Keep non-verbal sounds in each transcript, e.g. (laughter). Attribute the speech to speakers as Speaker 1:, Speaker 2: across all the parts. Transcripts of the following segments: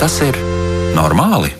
Speaker 1: Vai tas ir normāli?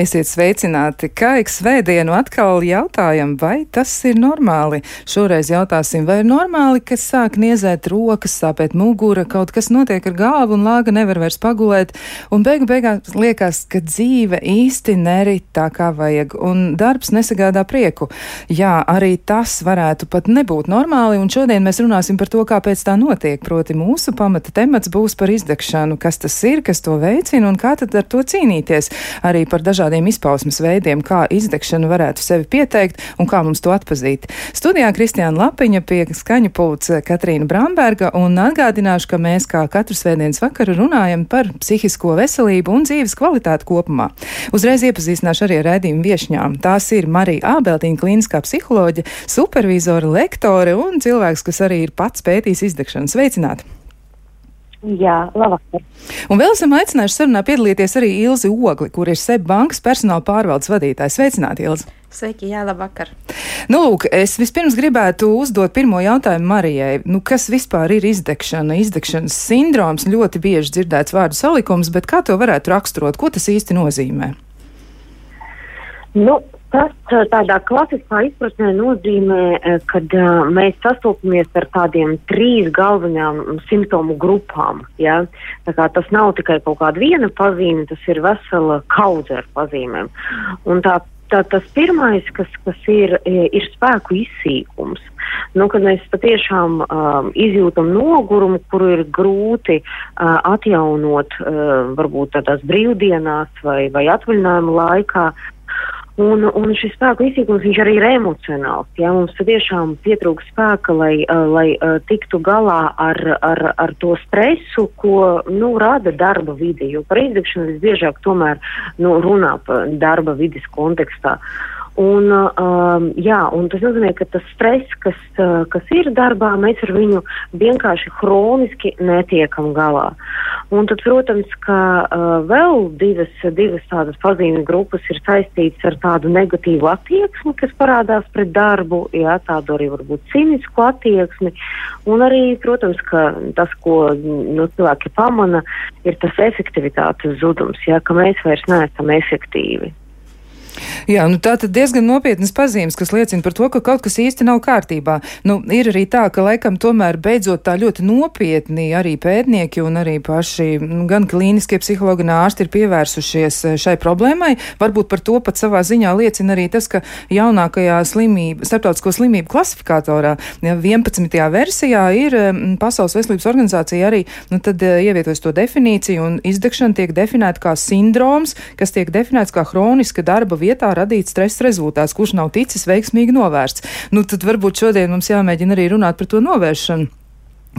Speaker 2: Esiet sveicināti! Kā ik svētdienu atkal jautājam, vai tas ir normāli? Šoreiz jautāsim, vai ir normāli, ka sāk niezēt rokas, sāpēt mugura, kaut kas notiek ar galvu un lāga nevar vairs pagulēt, un beigu beigās liekas, ka dzīve īsti nerit tā kā vajag, un darbs nesagādā prieku. Jā, arī tas varētu pat nebūt normāli, un šodien mēs runāsim par to, kāpēc tā notiek, proti mūsu pamata temats būs par izdegšanu, kas tas ir, kas to veicina un kā tad ar to cīnīties. Arī par dažādiem dažādiem izpausmes veidiem, kā izdegšana varētu sevi pieteikt un kā mums to atpazīt. Studijā Kristiāna Lapiņa pie skaņu pults Katrīna Bramberga un atgādināšu, ka mēs kā katru svētdienas vakaru runājam par psihisko veselību un dzīves kvalitāti kopumā. Uzreiz iepazīstināšu arī ar redzējumu viešņām. Tās ir Marija Ābeltīna, klīniskā psiholoģe, supervizora, lektore un cilvēks, kas arī ir pats pētījis izdegšanu. Sveicināti!
Speaker 3: Jā, labvakar.
Speaker 2: Un vēl esam aicinājuši sarunā piedalīties arī Ilzi Ogli, kur ir SEB bankas personāla pārvaldes vadītājs. Sveicināti, Ilzi!
Speaker 4: Sveiki, jā, labvakar.
Speaker 2: Nu, lūk, es vispirms gribētu uzdot pirmo jautājumu Marijai. Nu, kas vispār ir izdegšana? Izdegšanas sindroms ļoti bieži dzirdēts vārdu salikums, bet kā to varētu raksturot? Ko tas īsti nozīmē?
Speaker 3: Nu, Tas tādā klasiskā izpratnē nozīmē, ka uh, mēs sastopamies ar tādiem trīs galvenām simptomu grupām. Ja? Tas nav tikai kaut kāda viena pazīme, tas ir vesela kaudze ar pazīmēm. Un tā, tā, tas pirmais, kas, kas ir, ir spēku izsīkums. Nu, kad mēs patiešām um, izjūtam nogurumu, kuru ir grūti uh, atjaunot uh, varbūt tādās brīvdienās vai, vai atvaļinājuma laikā, Un, un šis spēku izsīkums arī ir emocionāls. Ja? Mums tiešām pietrūkst spēka, lai, uh, lai uh, tiktu galā ar, ar, ar to stresu, ko nu, rada darba vide. Jo par izdegšanu visbiežāk tomēr nu, runā darba vidas kontekstā. Uh, Un, um, jā, un tas nozīmē, ka tas stress, kas, uh, kas ir darbā, mēs ar viņu vienkārši hroniski netiekam galā. Un tad, protams, ka uh, vēl divas, divas tādas pazīmes grupas ir saistītas ar tādu negatīvu attieksmi, kas parādās pret darbu, jā, tādu arī varbūt cinisku attieksmi. Un arī, protams, ka tas, ko nu, cilvēki pamana, ir tas efektivitātes zudums, jā, ka mēs vairs neesam efektīvi.
Speaker 2: Jā, nu tā tad diezgan nopietnas pazīmes, kas liecina par to, ka kaut kas īsti nav kārtībā. Nu, ir arī tā, ka laikam tomēr beidzot tā ļoti nopietni arī pētnieki un arī paši nu, gan klīniskie psihologi un ārsti ir pievērsušies eh, šai problēmai. Varbūt par to pat savā ziņā liecina arī tas, ka jaunākajā slimību, starptautisko slimību klasifikatorā, ja 11. versijā ir Pasaules veselības organizācija arī, nu tad eh, ievietojas to definīciju un izdegšana tiek definēta kā sindroms, kas tiek definēts kā hroniska darba vietā radīts stresa rezultāts, kurš nav ticis veiksmīgi novērsts. Nu, tad varbūt šodien mums jāmēģina arī runāt par to novēršanu.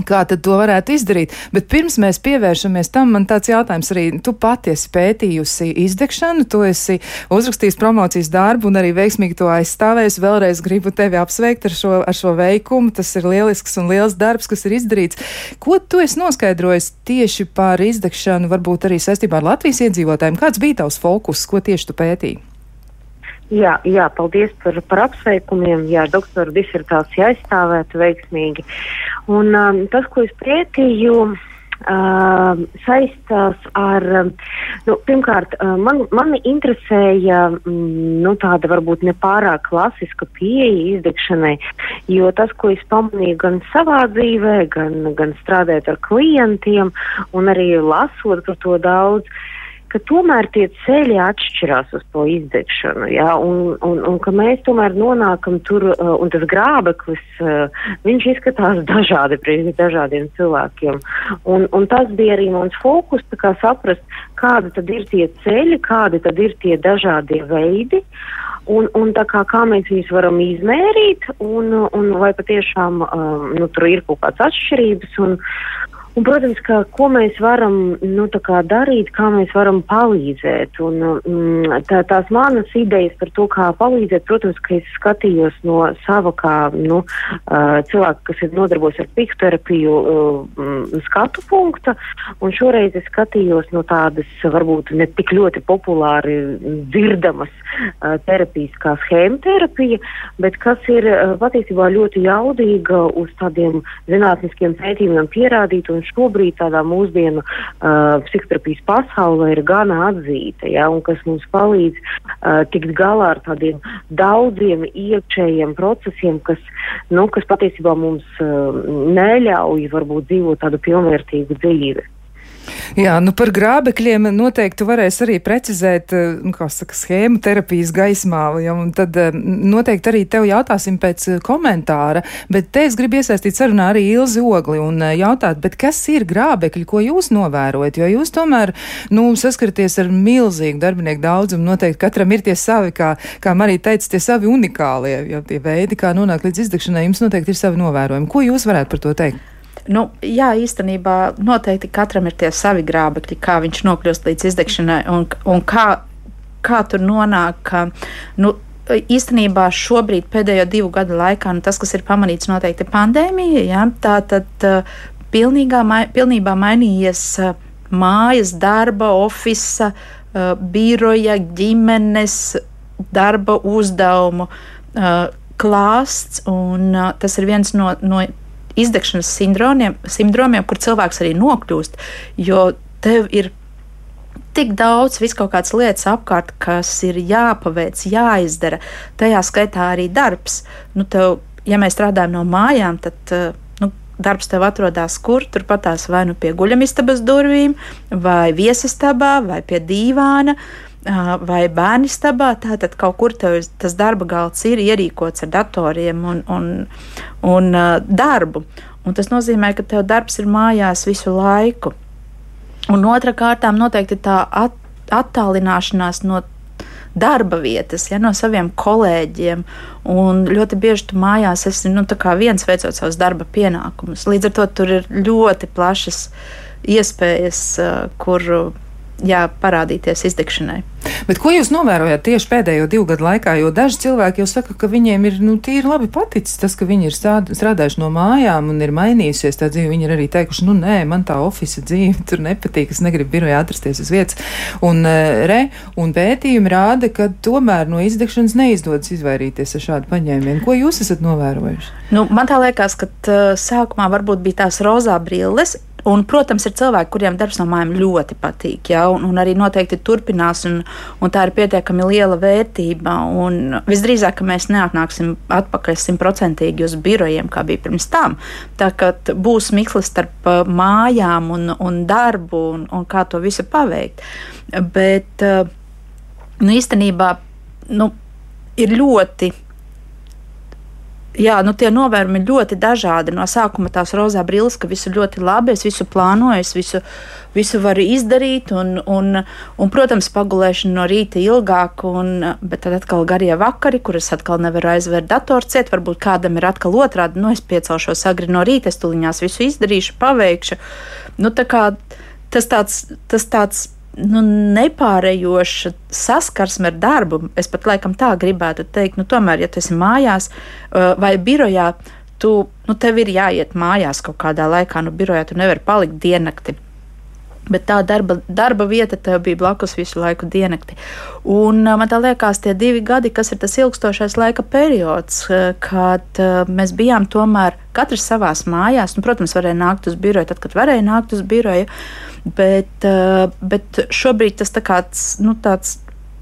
Speaker 2: Kā tad to varētu izdarīt? Bet pirms mēs pievēršamies tam, man tāds jautājums arī, tu pati esi pētījusi izdegšanu, tu esi uzrakstījis promocijas darbu un arī veiksmīgi to aizstāvējis. Vēlreiz gribu tevi apsveikt ar šo, ar šo veikumu. Tas ir lielisks un liels darbs, kas ir izdarīts. Ko tu esi noskaidrojis tieši par izdegšanu, varbūt arī saistībā ar Latvijas iedzīvotājiem? Kāds bija tavs fokus, ko tieši tu pētīji?
Speaker 3: Jā, jā, paldies par, par apsveikumiem. Jā, doktora disertācija aizstāvēta veiksmīgi. Un um, tas, ko es pētīju, uh, saistās ar, nu, pirmkārt, uh, man, mani interesēja mm, nu, tāda varbūt nepārāk klasiska pieeja izdegšanai, jo tas, ko es pamanīju gan savā dzīvē, gan, gan strādājot ar klientiem un arī lasot par to daudz, uh, ka tomēr tie ceļi atšķirās uz to izdegšanu, ja, un, un, un ka mēs tomēr nonākam tur, uh, un tas grābeklis, uh, viņš izskatās dažādi priekš dažādiem cilvēkiem. Un, un tas bija arī mans fokus, tā kā saprast, kādi tad ir tie ceļi, kādi tad ir tie dažādie veidi. Un, un tā kā, kā mēs viņus varam izmērīt, un, un vai patiešām um, nu, tur ir kaut kādas atšķirības. Un, Un, protams, ka, ko mēs varam nu, kā darīt, kā mēs varam palīdzēt. Un, mm, tā, tās manas idejas par to, kā palīdzēt, protams, ka es skatījos no sava kā nu, cilvēka, kas ir nodarbojas ar psihoterapiju, skatu punkta. Un šoreiz es skatījos no tādas varbūt ne tik ļoti populāri dzirdamas terapijas kā schēma terapija, bet kas ir patiesībā ļoti jaudīga uz tādiem zinātniskiem pētījumiem pierādīta šobrīd tādā mūsdienu uh, psihoterapijas pasaulē ir gana atzīta, ja, un kas mums palīdz uh, tikt galā ar tādiem daudziem iekšējiem procesiem, kas, nu, kas patiesībā mums uh, neļauj varbūt dzīvot tādu pilnvērtīgu dzīvi.
Speaker 2: Jā, nu par grābekļiem noteikti varēs arī precizēt, eh, nu, kā saka, schēmu terapijas gaismā, ja, un tad eh, noteikti arī tev jautāsim pēc eh, komentāra, bet te es gribu iesaistīt sarunā arī Ilzi Ogli un jautāt, bet kas ir grābekļi, ko jūs novērojat, jo jūs tomēr, nu, saskaraties ar milzīgu darbinieku daudzumu, noteikti katram ir tie savi, kā, kā Marija teica, tie savi unikālie, ja tie veidi, kā nonākt līdz izdegšanai, jums noteikti ir savi novērojumi. Ko jūs varētu par to teikt?
Speaker 4: Nu, jā, īstenībā noteikti katram ir tie savi grābekļi, kā viņš nokļūst līdz izdegšanai un, un kā, kā tur nonāk. Nu, īstenībā šobrīd, pēdējo divu gadu laikā, nu, tas, kas ir pamanīts, noteikti pandēmija. Ja? Tā tad uh, pilnīgā, mai, pilnībā mainījies uh, mājas, darba, oficiāla, uh, biroja, ģimenes darba uzdevumu klāsts. Un, tas ir viens no, no izdegšanas sindromiem, sindromiem, kur cilvēks arī nokļūst, jo tev ir tik daudz kaut kādas lietas apkārt, kas ir jāpaveic, jāizdara. Tajā skaitā arī darbs. Nu, tev, ja mēs strādājam no mājām, tad eh, nu, darbs tev atrodas kur? Turpatās vai nu pie guļamistabas durvīm, vai viesistabā, vai pie dīvāna. Uh, vai bērnu stabā. Tātad kaut kur tas darba galds ir ierīkots ar datoriem un, un, un darbu. Un tas nozīmē, ka tev darbs ir mājās visu laiku. Un otra kārtām noteikti tā at, attālināšanās no darba vietas, ja, no saviem kolēģiem. Un ļoti bieži tu mājās esi nu, viens veicot savus darba pienākumus. Līdz ar to tur ir ļoti plašas iespējas, kur jā, parādīties izdegšanai.
Speaker 2: Bet ko jūs novērojat tieši pēdējo divu gadu laikā? Jo daži cilvēki jau saka, ka viņiem ir nu, tīri labi paticis tas, ka viņi ir strādājuši no mājām un ir mainījusies tā dzīve. Viņi ir arī teikuši, nu nē, man tā oficiāla dzīve (laughs) tur nepatīk, es negribu birojā atrasties uz vietas. Un, uh, re, un pētījumi rāda, ka tomēr no izdegšanas neizdodas izvairīties ar šādu paņēmienu. Ko jūs esat novērojuši?
Speaker 4: Nu, man tā liekas, ka sākumā varbūt bija tās rozā brilles, Un, protams, ir cilvēki, kuriem darbs no mājām ļoti patīk, ja, un, un arī noteikti turpinās, un, un tā ir pietiekami liela vērtība. Visdrīzāk, ka mēs neatnāksim atpakaļ simtprocentīgi uz birojiem, kā bija pirms tam. Tā kā būs mikls starp uh, mājām un, un darbu, un, un kā to visu paveikt. Bet uh, nu, īstenībā nu, ir ļoti Jā, nu tie novērojumi ļoti dažādi. No sākuma tās rozā brilles, ka visu ļoti labi, es visu plānoju, es visu, visu varu izdarīt, un, un, un, protams, pagulēšana no rīta ilgāk, un, bet tad atkal garie vakari, kur es atkal nevaru aizvērt datoru ciet, varbūt kādam ir atkal otrādi, nu es piecelšos agri no rīta, es tuliņās visu izdarīšu, paveikšu. Nu, tā kā tas tāds, tas tāds nu, nepārējoša saskarsme ar darbu. Es pat laikam tā gribētu teikt, nu, tomēr, ja tu esi mājās uh, vai birojā, tu, nu, tev ir jāiet mājās kaut kādā laikā, nu, birojā tu nevari palikt diennakti. Bet tā darba, darba vieta tev bija blakus visu laiku dienakti. Un man liekas, tie divi gadi, kas ir tas ilgstošais laika periods, kad mēs bijām tomēr katrs savās mājās. Nu, protams, varēja nākt uz biroju, tad, kad varēja nākt uz biroju. Bet, bet šobrīd tas tā kāds, nu, tāds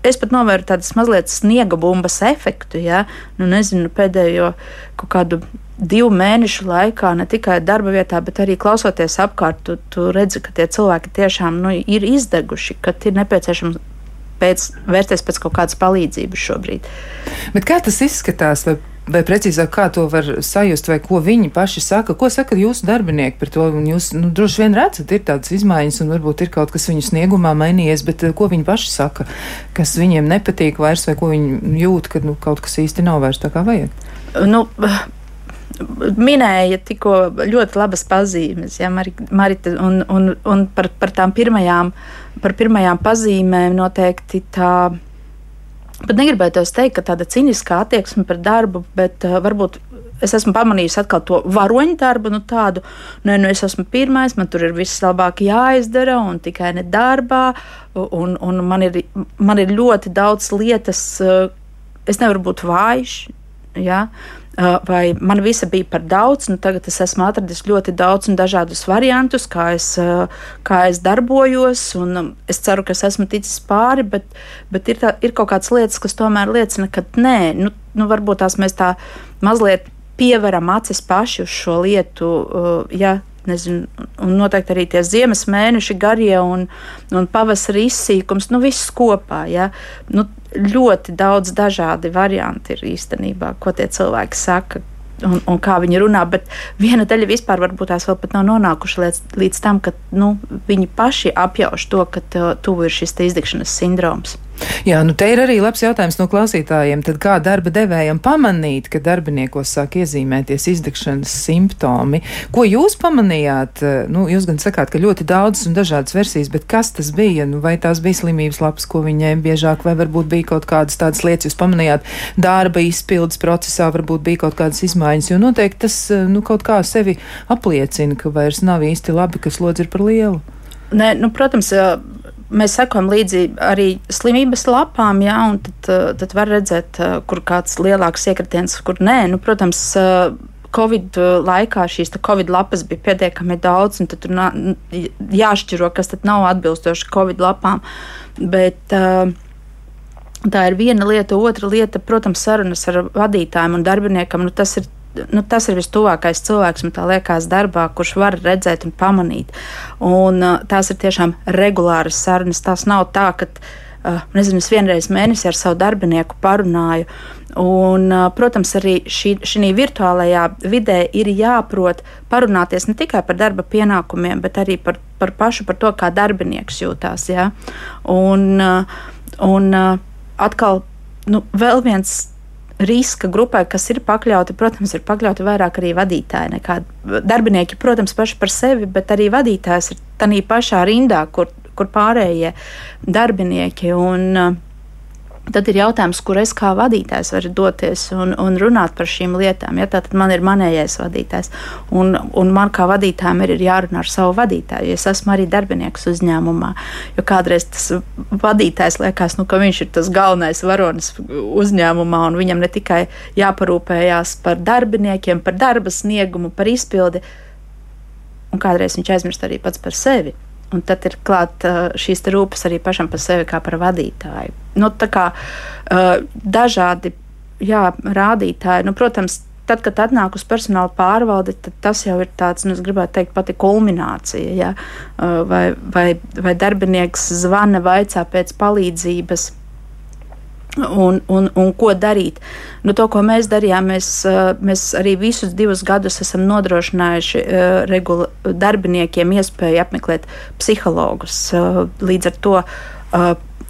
Speaker 4: es pat novēru tādu mazliet sniega bumbas efektu. Ja? Nu, nezinu, pēdējo kaut kādu divu mēnešu laikā, ne tikai darba vietā, bet arī klausoties apkārt, tu, tu redzi, ka tie cilvēki tiešām nu, ir izdeguši, ka ir nepieciešams pēc, vērsties pēc kaut kādas palīdzības šobrīd.
Speaker 2: Bet kā tas izskatās? Vai, vai precīzāk, kā to var sajust, vai ko viņi paši saka? Ko saka jūsu darbinieki par to? Jūs nu, droši vien redzat, ir tādas izmaiņas, un varbūt ir kaut kas viņu sniegumā mainījies, bet eh, ko viņi paši saka, kas viņiem nepatīk vairs, vai ko viņi jūt, ka nu, kaut kas īsti nav vairs tā kā vajag?
Speaker 4: Nu, minēja tikko ļoti labas pazīmes, ja, Marita, un, un, un par, par tām pirmajām, par pirmajām pazīmēm noteikti tā. Pat negribētu teikt, ka tāda cīniskā attieksme pret darbu, bet uh, varbūt es esmu pamanījis atkal to varoņu darbu, nu tādu, nē, nu, nu es esmu pirmais, man tur ir viss labāk jāizdara, un tikai ne darbā, un, un man, ir, man ir ļoti daudz lietas, uh, es nevaru būt vājš, Ja? Vai man visa bija par daudz, nu tagad es esmu atradis ļoti daudz un dažādus variantus, kā es, kā es darbojos, un es ceru, ka es esmu ticis pāri, bet, bet ir, tā, ir kaut kādas lietas, kas tomēr liecina, ka nē, nu, nu varbūt tās mēs tā mazliet pieveram acis paši uz šo lietu, ja nezinu, un noteikti arī tie ziemas mēneši garie un, un pavasara izsīkums, nu viss kopā. Ja? Nu, ļoti daudz dažādi varianti ir īstenībā, ko tie cilvēki saka. Un, un kā viņi runā, bet viena daļa vispār varbūt tās vēl pat nav nonākuši līdz, līdz tam, ka nu, viņi paši apjauš to, ka tuvu ir šis izdegšanas sindroms.
Speaker 2: Jā, nu te ir arī labs jautājums no klausītājiem. Tad kā darba devējam pamanīt, ka darbiniekos sāk iezīmēties izdegšanas simptomi? Ko jūs pamanījāt? Nu, jūs gan sakāt, ka ļoti daudzas un dažādas versijas, bet kas tas bija? Nu, vai tās bija slimības lapas, ko viņiem biežāk, vai varbūt bija kaut kādas tādas lietas, jūs pamanījāt darba izpildes procesā, varbūt bija kaut kādas izmaiņas, jo noteikti tas nu, kaut kā sevi apliecina, ka vairs nav īsti labi, ka slodzi ir par lielu.
Speaker 4: Nē, nu, protams, mēs sekojam līdzi arī slimības lapām, jā, un tad, eh, tad var redzēt, eh, kur kāds lielāks iekritiens, kur nē. Nu, protams, eh, Covid laikā šīs Covid lapas bija pietiekami daudz, un tur jāšķiro, kas tad nav atbilstoši Covid lapām. Bet, Tā ir viena lieta, otra lieta, protams, sarunas ar vadītājiem un darbiniekam. Nu, tas ir nu, tas ir vistuvākais cilvēks, man liekas, darbā, kurš var redzēt un pamanīt. Un, uh, tās ir tiešām regulāras sarunas. Tas nav tā, ka uh, nezinu, es vienreiz mēnesī ar savu darbinieku parunāju. Un, uh, protams, arī šī virtuālajā vidē ir jāprot parunāties ne tikai par darba pienākumiem, bet arī par, par pašu, par to, kā darbinieks jūtās. Ja? Un, uh, un uh, atkal nu, vēl viens riska grupai, kas ir pakļauti, protams, ir pakļauti vairāk arī vadītāji nekā darbinieki, protams, paši par sevi, bet arī vadītājs ir tādā pašā rindā, kur, kur pārējie darbinieki. Un, uh, Tad ir jautājums, kur es kā vadītājs varu doties un, un runāt par šīm lietām. Ja? Tad man ir manējais vadītājs, un, un man kā vadītājam ir, ir jārunā ar savu vadītāju. Es esmu arī darbinieks uzņēmumā, jo kādreiz tas vadītājs liekas, nu, ka viņš ir tas galvenais varonis uzņēmumā, un viņam ne tikai jāparūpējās par darbiniekiem, par darba sniegumu, par izpildi, un kādreiz viņš aizmirst arī pats par sevi. Un tad ir klāta šīs rūpes arī pašam par sevi, kā par vadītāju. Nu, tā kā dažādi jā, rādītāji, nu, protams, tad, kad atnāk uz personāla pārvaldi, tas jau ir tāds, nu, es gribētu teikt, pati kulminācija. Ja? Vai, vai, vai darbinieks zvana, vaicā pēc palīdzības un, un, un ko darīt. Nu, to, ko mēs darījām, mēs, mēs arī visus divus gadus esam nodrošinājuši regula, darbiniekiem iespēju apmeklēt psihologus. Līdz ar to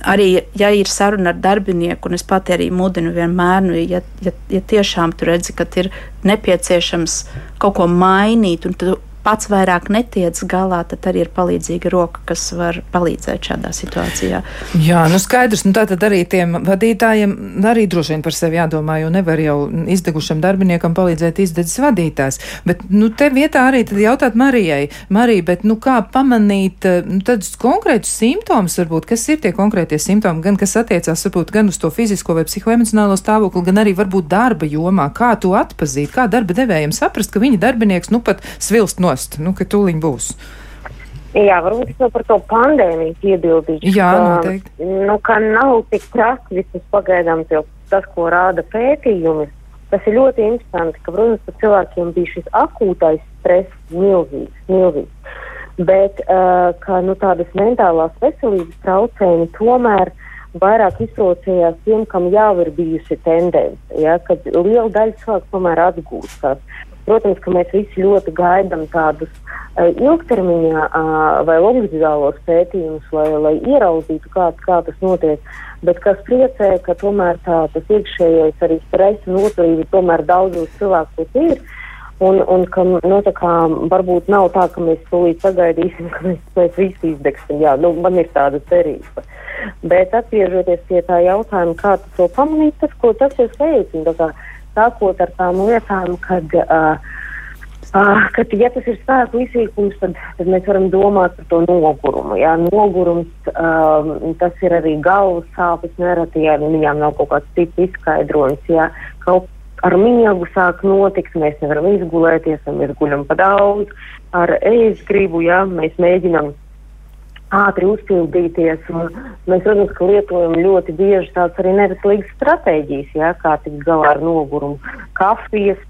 Speaker 4: arī, ja ir saruna ar darbinieku, un es pati arī mudinu vienmēr, nu, ja, ja, ja tiešām tu redzi, ka ir nepieciešams kaut ko mainīt, un tu pats vairāk netiec galā, tad arī ir palīdzīga roka, kas var palīdzēt šādā situācijā.
Speaker 2: Jā, nu skaidrs, nu tā tad arī tiem vadītājiem arī droši vien par sevi jādomā, jo nevar jau izdegušam darbiniekam palīdzēt izdedzis vadītājs. Bet, nu, te vietā arī tad jautāt Marijai, Marija, bet, nu, kā pamanīt nu, tādus konkrētus simptomus, varbūt, kas ir tie konkrētie simptomi, gan kas attiecās, varbūt, gan uz to fizisko vai psihoemocionālo stāvokli, gan arī varbūt darba jomā, kā to atpazīt, kā darba devējiem saprast, ka viņa darbinieks, nu, pat svilst no nost, nu, ka tūliņ būs.
Speaker 3: Jā, varbūt es vēl par to pandēmiju piebildīšu.
Speaker 2: Jā, noteikti.
Speaker 3: Nu, ka nav tik traki vismaz pagaidām tas, ko rāda pētījumi. Tas ir ļoti interesanti, ka, protams, ka cilvēkiem bija šis akūtais stress milzīgs, milzīgs. Bet uh, ka, nu, tādas mentālās veselības traucējumi tomēr vairāk izsaucējās tiem, kam jau ir bijusi tendence, ja, kad liela daļa cilvēku tomēr atgūstās. Protams, ka mēs visi ļoti gaidām tādus uh, ilgtermiņā uh, vai longitudālos pētījumus, lai, lai ieraudzītu, kā, kā tas notiek. Bet kas priecē, ka tomēr tā, tas iekšējais arī stress un noturība tomēr daudzos cilvēkos ir. Un, un ka nu, kā, varbūt nav tā, ka mēs tūlīt sagaidīsim, ka mēs, mēs visi izdegsim. Jā, nu, man ir tāda cerība. Bet atgriežoties pie tā jautājuma, kā to pamanīt, tas, ko tas ir veicina sākot ar tām lietām, kad, uh, uh, kad ja tas ir spēku izsīkums, tad, tad mēs varam domāt par to nogurumu. Jā, nogurums, um, tas ir arī galvas sāpes nereti, ja viņām nav kaut kāds cits izskaidrojums. Jā, kaut ar miegu sāk notikt, mēs nevaram izgulēties, un mēs guļam pa daudz, ar ēst gribu, jā, mēs mēģinam ātri uzpildīties. Mēs, protams, ka lietojam ļoti bieži tādas arī neveselīgas stratēģijas, jā, kā tikt galā ar nogurumu. Kafijas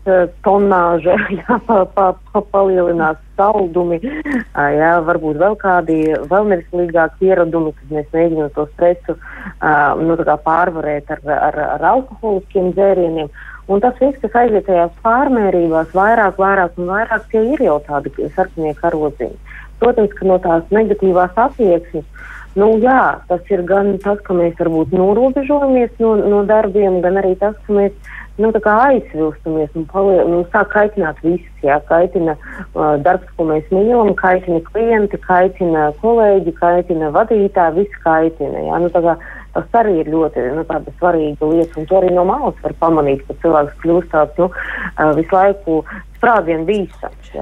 Speaker 3: tonāža, (laughs) jā, pa, pa, pa, palielinās saldumi, jā, varbūt vēl kādi vēl neveselīgāki ieradumi, kad mēs mēģinām to stresu nu, pārvarēt ar, ar, ar alkoholiskiem dzērieniem. Un tas viss, kas aiziet tajās pārmērībās, vairāk, vairāk un vairāk, tie ir jau tādi sarkanie karodziņi. Protams, ka no tās negatīvās attieksmes, nu, jā, tas ir gan tas, ka mēs varbūt norobežojamies no, no darbiem, gan arī tas, ka mēs nu, aizvilstamies un palie, nu, sāk kaitināt visus. Jā, kaitina uh, darbs, ko mēs mīlam, kaitina klienti, kaitina kolēģi, kaitina vadītāji, viss kaitina. Jā, nu, kā, tas arī ir ļoti nu, svarīga lieta, un to arī no malas var pamanīt, ka cilvēks kļūst tāds nu, uh, visu laiku sprādzienu bīstams.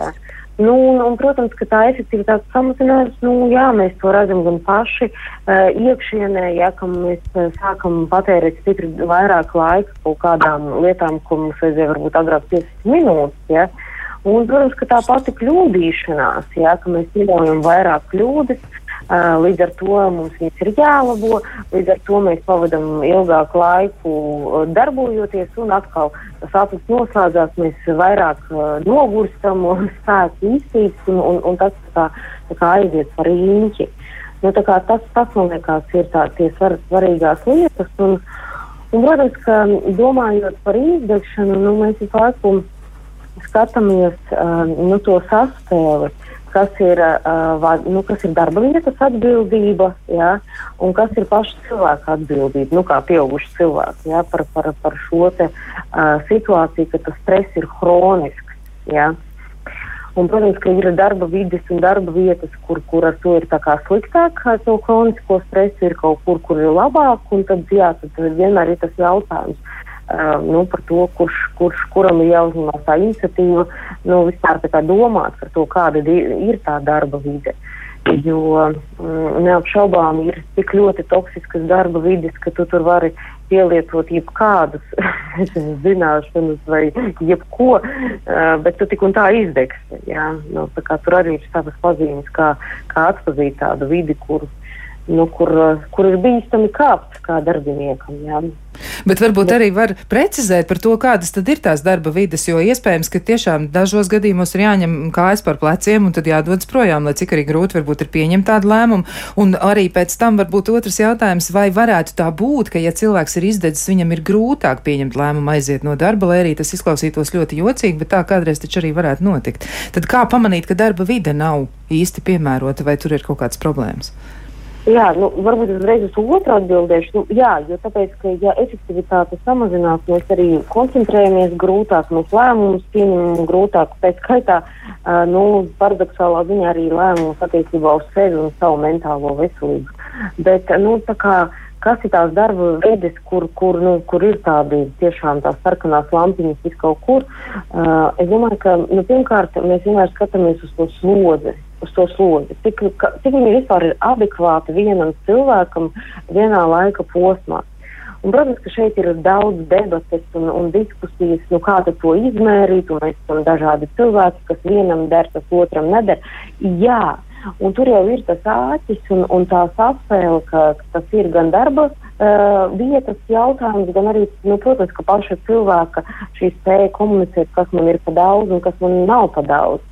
Speaker 3: Nu, un, un, protams, ka tā efektivitāte samazinās. Nu, jā, mēs to redzam gan paši uh, iekšienē, ja mēs uh, sākam patērēt stipri vairāk laika kaut kādām lietām, ko mums vajadzēja varbūt agrāk 15 minūtes. Ja. Un, protams, ka tā pati kļūdīšanās, ja, mēs pieļaujam vairāk kļūdas, līdz ar to mums viņas ir jālabo, līdz ar to mēs pavadām ilgāku laiku darbojoties, un atkal aplis noslēdzās, mēs vairāk nogurstam, spēks iztīts, un, (laughs) un, un tas tā, tā kā aiziet par īņķi. Nu, tas, tas, man liekas, ir tā, tie svar, svarīgās lietas. Un, un, protams, ka domājot par izdegšanu, nu, mēs visu laiku skatāmies uh, nu, to sastāvu kas ir, uh, nu, kas ir darba vietas atbildība, ja, un kas ir paša cilvēka atbildība, nu, kā pieauguši cilvēki, ja, par, par, par šo te, uh, situāciju, ka tas stress ir hronisks. Ja. Un, protams, ka ir darba vidas un darba vietas, kur, kur ar to ir sliktāk, ar to kronisko stresu ir kaut kur, kur ir labāk, tad, jā, tad vienmēr ir tas jautājums nu, par to, kurš, kurš kuram ir jāuzņemās tā iniciatīva, nu, vispār tā kā domāt par to, kāda ir tā darba vide. Jo mm, neapšaubām ir tik ļoti toksiskas darba vidas, ka tu tur vari pielietot jebkādus (laughs) zināšanas vai jebko, bet tu tik un tā izdegsi. Nu, tā tur arī ir savas pazīmes, kā, kā atpazīt tādu vidi, kur, nu, kur, kur ir bīstami kāpt kā darbiniekam. Ja?
Speaker 2: Bet varbūt arī var precizēt par to, kādas tad ir tās darba vidas, jo iespējams, ka tiešām dažos gadījumos ir jāņem kājas par pleciem un tad jādodas projām, lai cik arī grūti varbūt ir pieņemt tādu lēmumu. Un arī pēc tam varbūt otrs jautājums, vai varētu tā būt, ka ja cilvēks ir izdedzis, viņam ir grūtāk pieņemt lēmumu aiziet no darba, lai arī tas izklausītos ļoti jocīgi, bet tā kādreiz taču arī varētu notikt. Tad kā pamanīt, ka darba vide nav īsti piemērota vai tur ir kaut kādas problēmas?
Speaker 3: Jā, nu, varbūt uzreiz uz otru atbildēšu. Nu, jā, jo tāpēc, ka, ja efektivitāte samazinās, mēs arī koncentrējamies grūtāk, mēs lēmumus pieņemam grūtāk. Tā skaitā, uh, nu, paradoxālā ziņā arī lēmumus attiecībā uz sevi un savu mentālo veselību. Bet, nu, tā kā, kas ir tās darba veides, kur, kur, nu, kur ir tādi tiešām tās sarkanās lampiņas vis kaut kur. Uh, es domāju, ka nu, pirmkārt mēs vienmēr skatāmies uz to slodzi uz to slodzi, cik, ka, cik viņi vispār ir adekvāti vienam cilvēkam vienā laika posmā. Un, protams, ka šeit ir daudz debates un, un diskusijas, nu, kā to izmērīt. Mēs esam dažādi cilvēki, kas vienam der, tas otram neder. Jā, un tur jau ir tas āķis un, un tā saspēle, ka, ka tas ir gan darba uh, vietas jautājums, gan arī, nu, protams, ka paša cilvēka šī spēja komunicēt, kas man ir pa daudz un kas man nav pa daudz.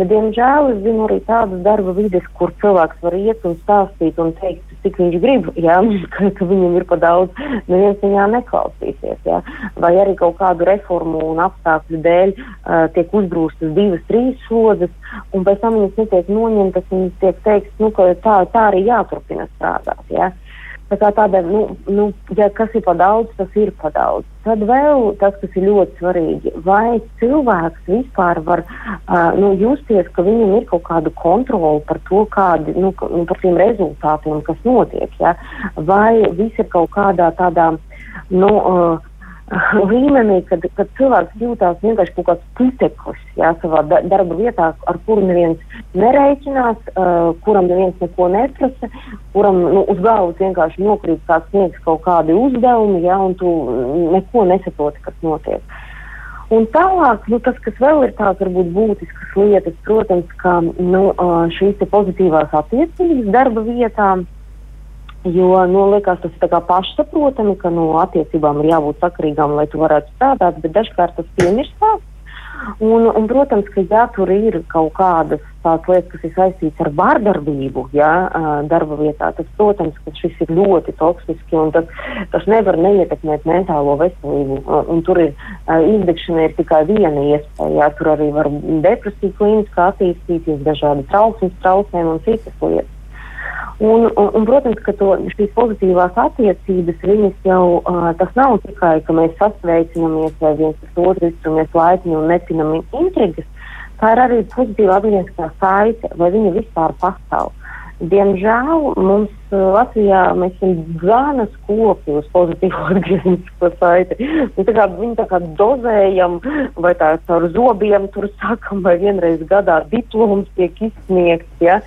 Speaker 3: Bet, diemžēl, es zinu arī tādas darba vides, kur cilvēks var iet un stāstīt un teikt, cik viņš grib, ja, (laughs) ka, ka viņam ir pa daudz, neviens viņā neklausīsies. Ja. Vai arī kaut kādu reformu un apstākļu dēļ uh, tiek uzbrūstas divas, trīs slodzes, un pēc tam viņas netiek noņemtas un tiek teikts, nu, ka tā, tā arī jāturpina strādāt. Uh, Tā kā tādēļ, nu, nu, ja kas ir pa daudz, tas ir pa daudz. Tad vēl tas, kas ir ļoti svarīgi, vai cilvēks vispār var uh, nu, justies, ka viņam ir kaut kāda kontrola par to, kādi, nu, nu, par tiem rezultātiem, kas notiek. Ja? Vai viss ir kaut kādā tādā, nu, uh, (laughs) līmenī, kad, kad cilvēks jūtas vienkārši kaut kāds puteklis jā, savā da darba vietā, ar kuru neviens nereiķinās, uh, kuram neviens neko neprasa, kuram nu, uz galvas vienkārši nokrīt kāds sniegs kaut kādi uzdevumi, jā, un tu neko nesaproti, kas notiek. Un tālāk, nu, tas, kas vēl ir tāds varbūt būtisks lietas, protams, ka nu, šīs pozitīvās attiecības darba vietām. Jo, nu, liekas, tas ir pašsaprotami, ka nu, attiecībām ir jābūt sakarīgām, lai tu varētu strādāt, bet dažkārt tas piemirstās. Un, un, protams, ka ja tur ir kaut kādas tādas lietas, kas ir saistītas ar vārdarbību, ja, darba vietā, tad, protams, ka šis ir ļoti toksiski un tas, tas nevar neietekmēt mentālo veselību. Un, un tur ir izdegšana ir tikai viena iespēja. Ja, tur arī var depresija klīniski attīstīties, dažādi trauksmes traucējumi un citas lietas. Un, un, un, protams, ka to, šīs pozitīvās attiecības, viņas jau uh, tas nav tikai, ka mēs sasveicinamies vai viens ar otru izturamies laipni un nepinam intrigas. Tā ir arī pozitīva atgriezniskā saite, vai viņa vispār pastāv. Diemžēl mums uh, Latvijā mēs esam gana skopi uz pozitīvu atgrieznisko saiti. Nu, tā kā, viņi tā kā dozējam, vai tā caur zobiem tur sakam, vai vienreiz gadā diploms tiek izsniegts. Ja?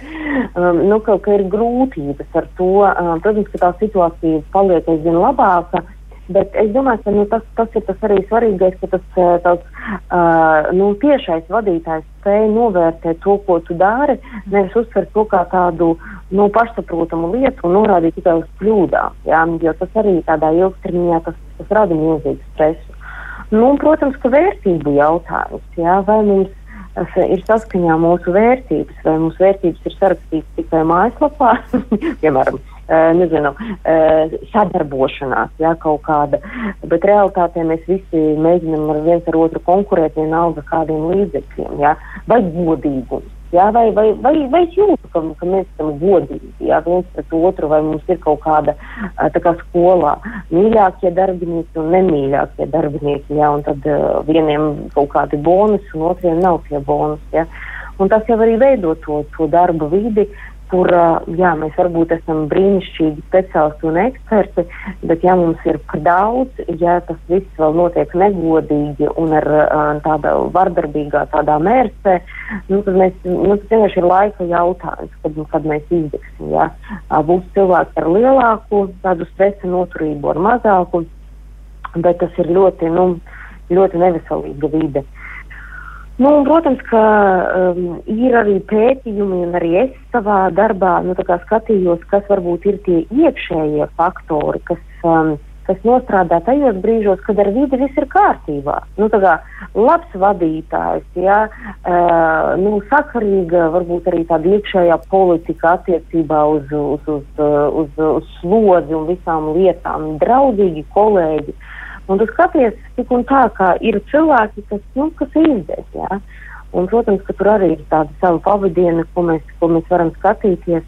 Speaker 3: Um, nu, kaut kā ir grūtības ar to. Um, protams, ka tā situācija paliek aizvien labāka. Bet es domāju, ka nu, tas, tas ir tas arī svarīgais, ka tas uh, tāds, uh, nu, tiešais vadītājs spēj novērtēt to, ko tu dari, nevis uztvert to kā tādu nu, pašsaprotamu lietu un norādīt tikai uz kļūdām. Jā, jo tas arī tādā ilgtermiņā tas, tas rada milzīgu stresu. Nu, protams, ka vērtību jautājums, jā, vai mums ir saskaņā mūsu vērtības, vai mūsu vērtības ir sarakstītas tikai mājaslapā, (laughs) piemēram, nezinu, sadarbošanās, jā, kaut kāda, bet realitātē mēs visi mēģinam ar viens ar otru konkurēt vienalga kādiem līdzekļiem, jā, vai godīgums. Jā, vai, vai, vai, vai es jūtu, ka, ka mēs esam godīgi jā, viens pret otru, vai mums ir kaut kāda tā kā skolā mīļākie darbinieki un nemīļākie darbinieki, jā, un tad uh, vieniem kaut kādi bonusi un otriem nav tie bonusi. Jā. Un tas jau arī veido to, to darba vidi, kur jā, mēs varbūt esam brīnišķīgi speciālisti un eksperti, bet ja mums ir par daudz, ja tas viss vēl notiek negodīgi un ar tādā vardarbīgā tādā mērķē, nu, tad mēs, nu, tas vienkārši ir laika jautājums, kad, kad mēs izdegsim. Ja. Būs cilvēki ar lielāku tādu stresa noturību, ar mazāku, bet tas ir ļoti, nu, ļoti neveselīga vide. Uh, Nu, protams, ka um, ir arī pētījumi, un arī es savā darbā nu, skatījos, kas varbūt ir tie iekšējie faktori, kas, um, kas nostrādā tajos brīžos, kad ar vidi viss ir kārtībā. Nu, kā, labs vadītājs, ja, uh, nu, sakarīga varbūt arī tāda iekšējā politika attiecībā uz, uz, uz, uz, uz, uz slodzi un visām lietām, draudzīgi kolēģi. Uh, Un tu skaties, tik un tā, kā ir cilvēki, kas, nu, kas izdeg. Ja? Un, protams, ka tur arī ir tāda sava pavadiena, ko mēs, ko mēs varam skatīties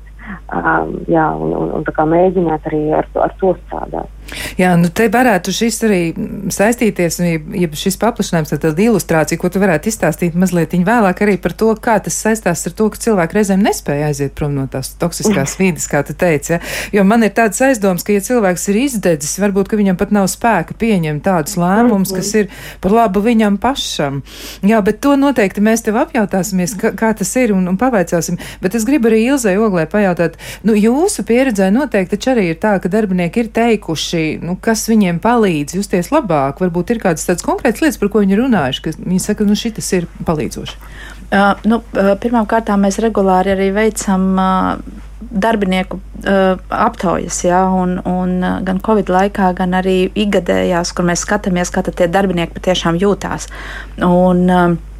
Speaker 3: um, jā, un, un, un mēģināt arī ar, ar to strādāt.
Speaker 2: Jā, nu te varētu šis arī saistīties, ja šis paplašinājums, tad tāda ilustrācija, ko tu varētu izstāstīt mazliet vēlāk arī par to, kā tas saistās ar to, ka cilvēki reizēm nespēja aiziet prom no tās toksiskās vīdes, kā tu teici. Ja? Jo man ir tāds aizdoms, ka ja cilvēks ir izdedzis, varbūt, ka viņam pat nav spēka pieņemt tādus lēmumus, kas ir par labu viņam pašam. Jā, bet to noteikti mēs tev apjautāsimies, kā, kā tas ir un, un pavaicāsim. Bet es gribu arī Ilzai Oglē pajautāt, nu jūsu pieredzē noteikti taču arī ir tā, ka darbinieki ir teikuši, tieši, nu, kas viņiem palīdz justies labāk? Varbūt ir kādas tādas konkrētas lietas, par ko viņi runājuši, ka viņi saka, nu, šis ir palīdzoši.
Speaker 4: Uh, nu, Pirmkārt, mēs regulāri arī veicam uh, darbinieku uh, aptaujas, ja, un, un gan Covid laikā, gan arī ikgadējās, kur mēs skatāmies, kā tie darbinieki patiešām jūtās. Un, uh,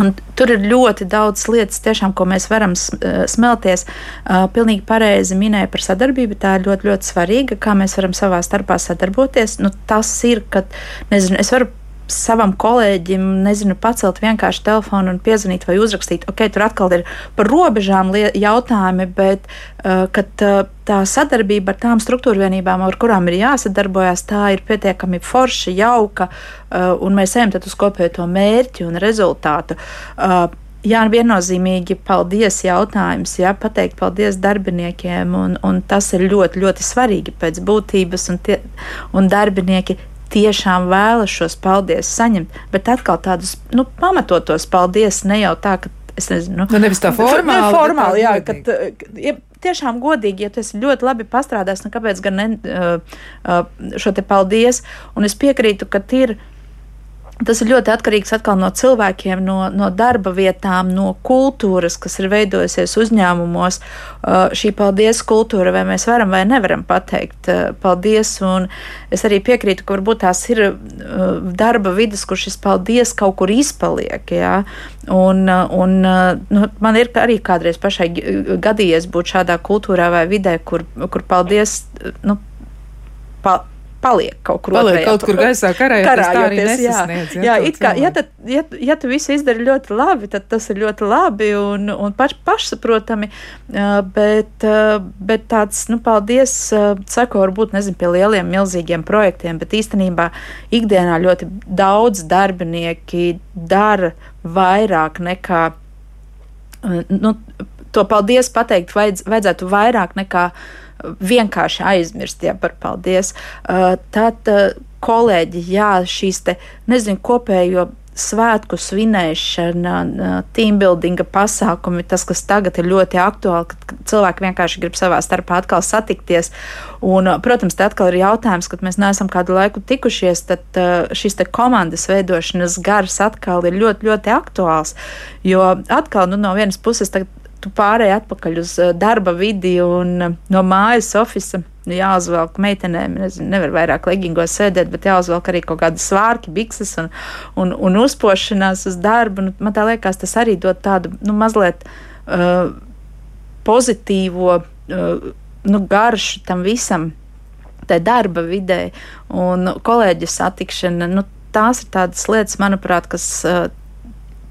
Speaker 4: Un tur ir ļoti daudz lietas, tiešām, ko mēs varam eh, smelties. Uh, pilnīgi pareizi minēja par sadarbību. Tā ir ļoti, ļoti svarīga, kā mēs varam savā starpā sadarboties. Nu, tas ir, ka nezinu, es varu savam kolēģim, nezinu, pacelt vienkārši telefonu un piezvanīt vai uzrakstīt. Ok, tur atkal ir par robežām jautājumi, bet uh, kad, uh, tā sadarbība ar tām struktūra vienībām, ar kurām ir jāsadarbojas, tā ir pietiekami forša, jauka, uh, un mēs ejam uz kopējo to mērķi un rezultātu. Uh, Jā, viennozīmīgi paldies jautājums, jā, pateikt paldies darbiniekiem, un, un tas ir ļoti, ļoti svarīgi pēc būtības, un, tie, un darbinieki tiešām vēlas šos paldies saņemt, bet atkal tādus nu, pamatotos paldies ne jau tā, ka es nezinu,
Speaker 2: nu, nevis tā formāli.
Speaker 4: Ne, formāli jā, kad, ja, tiešām godīgi, ja tu esi ļoti labi pastrādājis, nu kāpēc gan ne uh, uh, šo te paldies? Un es piekrītu, ka ir Tas ir ļoti atkarīgs atkal no cilvēkiem, no, no darba vietām, no kultūras, kas ir veidojusies uzņēmumos. Uh, šī paldies kultūra, vai mēs varam vai nevaram pateikt uh, paldies. Un es arī piekrītu, ka varbūt tās ir uh, darba vidas, kur šis paldies kaut kur izpaliek. Jā? Un, un nu, man ir arī kādreiz pašai gadījies būt šādā kultūrā vai vidē, kur, kur paldies. Nu, pa, paliek kaut kur
Speaker 2: paliek kaut kur gaisā karājoties, karājoties jā, jā,
Speaker 4: jā, it kā, ja, tad, ja, ja tu visu izdari ļoti labi, tad tas ir ļoti labi un, un paš, pašsaprotami, bet, bet tāds, nu, paldies, sako, varbūt, nezinu, pie lieliem, milzīgiem projektiem, bet īstenībā ikdienā ļoti daudz darbinieki dara vairāk nekā, nu, to paldies pateikt vajadz, vajadzētu vairāk nekā vienkārši aizmirst ja, par paldies. Uh, tad uh, kolēģi, jā, šīs te, nezinu, kopējo svētku svinēšana, teambuildinga pasākumi, tas, kas tagad ir ļoti aktuāli, kad cilvēki vienkārši grib savā starpā atkal satikties. Un, protams, te atkal ir jautājums, kad mēs neesam kādu laiku tikušies, tad šis te komandas veidošanas gars atkal ir ļoti, ļoti aktuāls. Jo atkal, nu, no vienas puses, tagad tu pārēji atpakaļ uz eh, darba vidi un eh, no mājas oficiāla. Jāuzvelk meitenēm, nezinu, nevar vairāk leggingos sēdēt, bet jāuzvelk arī kaut kādas svārki, bikses un, un, un uzpošanās uz darbu. Nu, man tā liekas, tas arī dod tādu nu, mazliet uh, pozitīvo uh, nu, garšu tam visam, tai darba vidē un kolēģa satikšana. Nu, tās ir tādas lietas, manuprāt, kas, uh,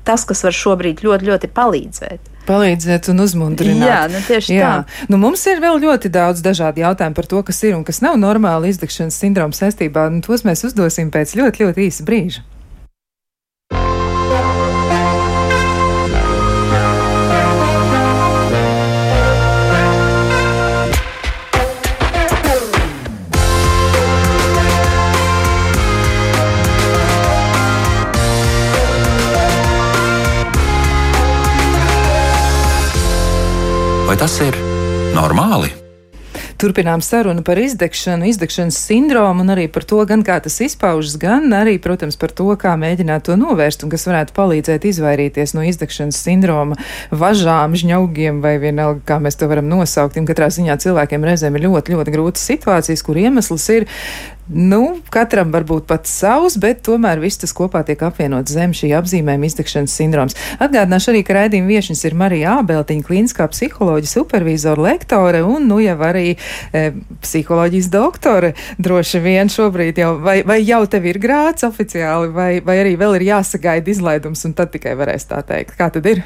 Speaker 4: tas, kas var šobrīd ļoti, ļoti palīdzēt
Speaker 2: palīdzēt un uzmundrināt.
Speaker 4: Jā, nu tieši Jā.
Speaker 2: tā. Nu, mums ir vēl ļoti daudz dažādu jautājumu par to, kas ir un kas nav normāli izdegšanas sindroma saistībā, un tos mēs uzdosim pēc ļoti, ļoti īsa brīža.
Speaker 1: Tas ir normāli?
Speaker 2: Turpinām sarunu par izdegšanu, izdegšanas sindromu un arī par to, gan kā tas izpaužas, gan arī, protams, par to, kā mēģināt to novērst un kas varētu palīdzēt izvairīties no izdegšanas sindroma važām, žņaugiem vai vienalga, kā mēs to varam nosaukt. Un katrā ziņā cilvēkiem reizēm ir ļoti, ļoti grūtas situācijas, kur iemesls ir Nu, katram var būt pats savs, bet tomēr viss tas kopā tiek apvienots zem šī apzīmējuma izdegšanas sindroms. Atgādināšu arī, ka raidījuma viešņas ir Marija Ābeltiņa, klīniskā psiholoģija, supervizora, lektore un, nu, jau arī e, psiholoģijas doktore. Droši vien šobrīd jau, vai, vai jau tev ir grāts oficiāli, vai, vai arī vēl ir jāsagaida izlaidums, un tad tikai varēs tā teikt. Kā tad ir?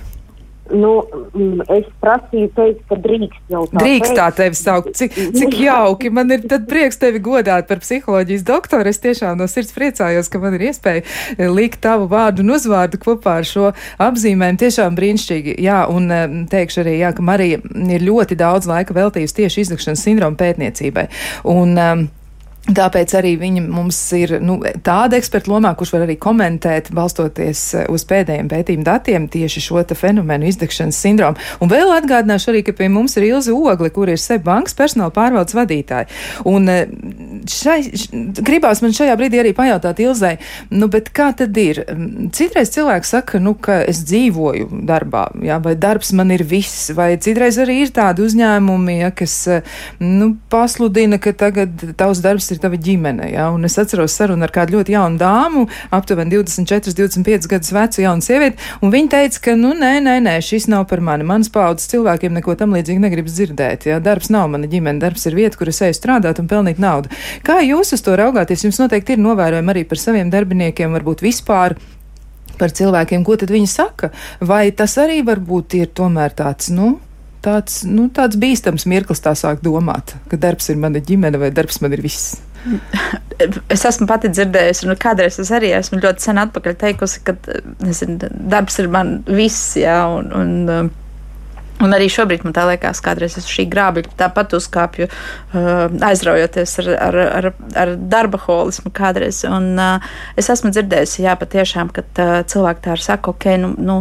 Speaker 3: Nu, mm, es prasīju, teikt, ka drīkst jau tā.
Speaker 2: Drīkst tā tevi saukt. Cik, cik (laughs) jauki. Man ir prieks tevi godāt par psiholoģijas doktoru. Es tiešām no sirds priecājos, ka man ir iespēja eh, likt tavu vārdu un uzvārdu kopā ar šo apzīmējumu. Tiešām brīnišķīgi. Jā, un eh, teikšu arī, jā, ka Marija ir ļoti daudz laika veltījusi tieši izdegšanas sindroma pētniecībai. Un, um, Tāpēc arī viņa mums ir nu, tāda eksperta lomā, kurš var arī komentēt, balstoties eh, uz pēdējiem pētījumu datiem, tieši šo fenomenu izdegšanas sindromu. Un vēl atgādināšu arī, ka pie mums ir Ilze Ogli, kur ir SEB bankas personāla pārvaldes vadītāja. Un eh, šai, gribās man šajā brīdī arī pajautāt Ilzai, nu, bet kā tad ir? Citreiz cilvēks saka, nu, ka es dzīvoju darbā, jā, vai darbs man ir viss, vai citreiz arī ir tādi uzņēmumi, ja, kas, eh, nu, pasludina, ka tagad tavs darbs ir ir tava ģimene. Ja? Un es atceros sarunu ar kādu ļoti jaunu dāmu, aptuveni 24, 25 gadus vecu jaunu sievieti, un viņa teica, ka, nu, nē, nē, nē, šis nav par mani. Manas paudzes cilvēkiem neko tam līdzīgi negribas dzirdēt. Ja? Darbs nav mana ģimene, darbs ir vieta, kur es eju strādāt un pelnīt naudu. Kā jūs uz to raugāties? Jums noteikti ir novērojumi arī par saviem darbiniekiem, varbūt vispār par cilvēkiem, ko tad viņi saka. Vai tas arī varbūt ir tomēr tāds, nu, tāds, nu, tāds bīstams mirklis tā sāk domāt, ka darbs ir mana ģimene vai darbs man ir viss.
Speaker 4: Es esmu pati dzirdējusi, un kādreiz es arī esmu ļoti sen atpakaļ teikusi, ka nezinu, darbs ir man viss, jā, un, un, un arī šobrīd man tā liekas, kādreiz es šī grābīļa tāpat uzkāpju, aizraujoties ar, ar, ar, ar darba holismu kādreiz, un es esmu dzirdējusi, jā, patiešām, ka cilvēki tā ir saka, ok, nu, nu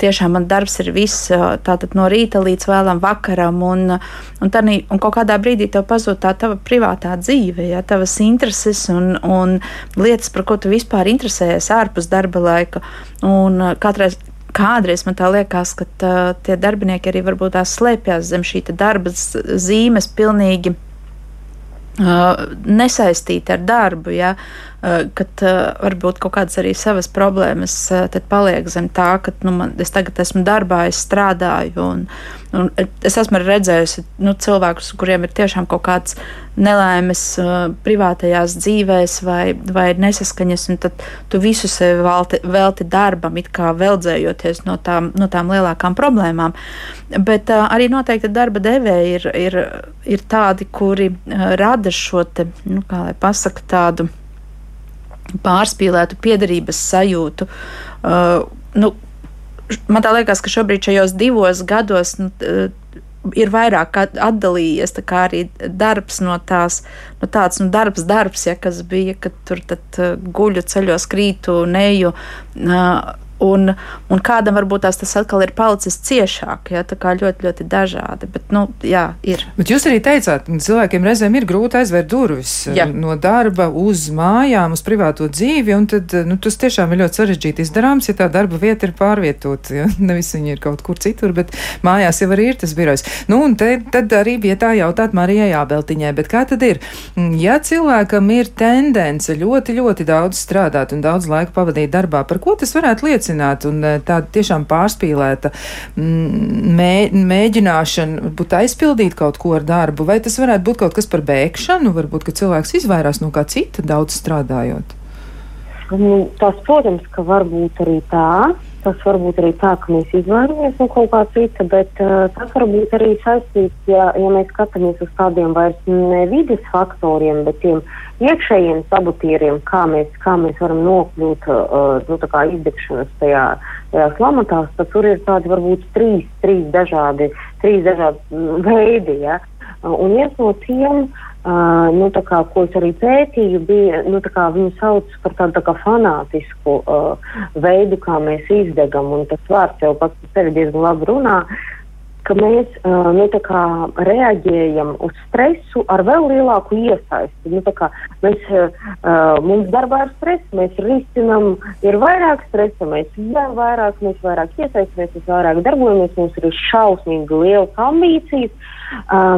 Speaker 4: tiešām man darbs ir viss tātad no rīta līdz vēlam vakaram, un, un, tādī, un kaut kādā brīdī tev pazūd tā tava privātā dzīve, ja tavas intereses un, un lietas, par ko tu vispār interesējies ārpus darba laika. Un katreiz, kādreiz man tā liekas, ka tā, tie darbinieki arī varbūt tās slēpjas zem šī darba zīmes pilnīgi nesaistīti ar darbu, ja, kad varbūt kaut kādas arī savas problēmas paliek zem tā, ka nu, man, es tagad esmu darbā, es strādāju. Un, un es esmu redzējusi nu, cilvēkus, kuriem ir tiešām kaut kāds nelaimes privātajās dzīvēs vai, vai nesaskaņas, un tad tu visu sevi velti, velti darbam, it kā veldzējoties no tām, no tām lielākām problēmām. Bet arī noteikti darba devēji ir, ir, ir tādi, kuri rada šo te, nu, kā lai pasaka, tādu pārspīlētu piederības sajūtu. Uh, nu, man tā liekas, ka šobrīd šajos divos gados nu, ir vairāk atdalījies arī darbs no tās, no tāds nu, darbs, darbs, ja, kas bija, kad tur tad, uh, guļu ceļos, krītu, neju. Uh, Un, un kādam varbūt tās tas atkal ir palicis ciešāk, ja tā kā ļoti, ļoti dažādi. Bet, nu, jā, ir.
Speaker 2: Bet jūs arī teicāt, ka cilvēkiem reizēm ir grūti aizvērt durvis jā. no darba uz mājām, uz privāto dzīvi, tad, nu, tas tiešām ir ļoti sarežģīti izdarāms, ja tā darba vieta ir pārvietota. Ja? (laughs) Nevis viņa ir kaut kur citur, bet mājās jau arī ir tas birojs. Nu, un te, tad arī vietā jautāt Marijai Jābeltiņai, bet kā tad ir? Ja cilvēkam ir tendence ļoti, ļoti daudz strādāt un daudz laika pavadīt darbā, par ko tas varētu liecināt? Risināt, un eh, tāda tiešām pārspīlēta mm, mē, mēģināšana būt aizpildīt kaut ko ar darbu, vai tas varētu būt kaut kas par bēgšanu, varbūt, ka cilvēks izvairās no kā cita daudz strādājot?
Speaker 3: Nu, tas, protams, ka var būt arī tā, Tas var būt arī tā, ka mēs izvairāmies no kaut kā cita, bet uh, tas var būt arī saistīts, ja, ja mēs skatāmies uz tādiem vairs ne vides faktoriem, bet tiem iekšējiem sabotieriem, kā mēs, kā mēs varam nokļūt uh, nu, izdegšanas tajā, tajās lamatās, tad tur ir tādi varbūt trīs, trīs dažādi, trīs dažādi veidi. Ja? Un viens no tiem uh, Uh, nu, kā, ko es arī pētīju, bija nu, viņu sauc par tādu tā kā fanātisku uh, veidu, kā mēs izdegam. Tas vārds jau pats par sevi diezgan labi runā. Ka mēs uh, nu, kā, reaģējam uz stresu ar vēl lielāku iesaisti. Nu, kā, mēs, uh, mums darbā ir stress, mēs risinām, ir vairāk stresa, mēs vēl vairāk, mēs vairāk iesaistamies, mēs vairāk darbojamies, mums ir šausmīgi liels ambīcijas. Uh,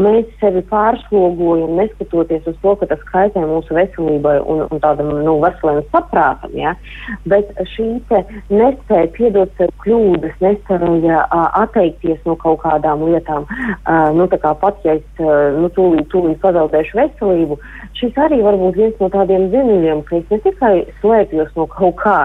Speaker 3: mēs sevi pārslogojam, neskatoties uz to, ka tas kaitē mūsu veselībai un, un tādam nu, veseliem saprātam. Ja? Bet šī nespēja piedot sev kļūdas, nespēja atteikties no kaut kādām lietām, nu, kā pat ja es nu, tūlīt, tūlīt pazaudēšu veselību, šis arī var būt viens no tādiem zinuļiem, ka es ne tikai slēpjos no kaut kā,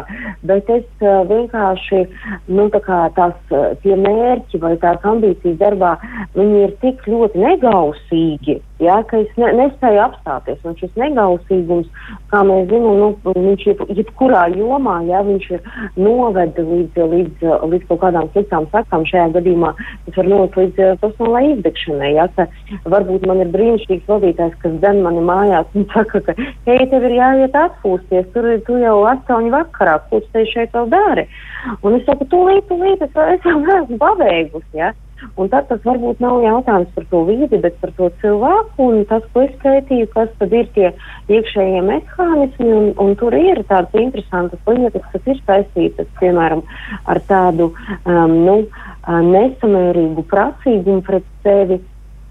Speaker 3: bet es vienkārši nu, tā tās tie mērķi vai tās ambīcijas darbā, ir tik ļoti negausīgi, ja, ka es ne, nespēju apstāties. Un šis negausīgums, kā mēs zinām, nu, viņš ir jebkurā jomā, ja viņš ir noveda līdz, līdz, līdz kaut kādām sliktām sakām. Šajā gadījumā tas var novest līdz uh, personālai izdegšanai. Ja, varbūt man ir brīnišķīgs vadītājs, kas den mani mājās un (laughs) saka, ka, hei, tev ir jāiet atpūsties, tur tu jau astoņi vakarā, ko tu šeit vēl dari. Un es saku, tūlīt, tūlīt, es, es vēl neesmu pabeigusi. Ja. Un tad tas varbūt nav jautājums par to vidi, bet par to cilvēku un tas, ko es pētīju, kas tad ir tie iekšējie mehānismi. Un, un tur ir tādas interesantas lietas, kas ir saistītas, piemēram, ar tādu um, nu, nesamērīgu prasīgumu pret sevi.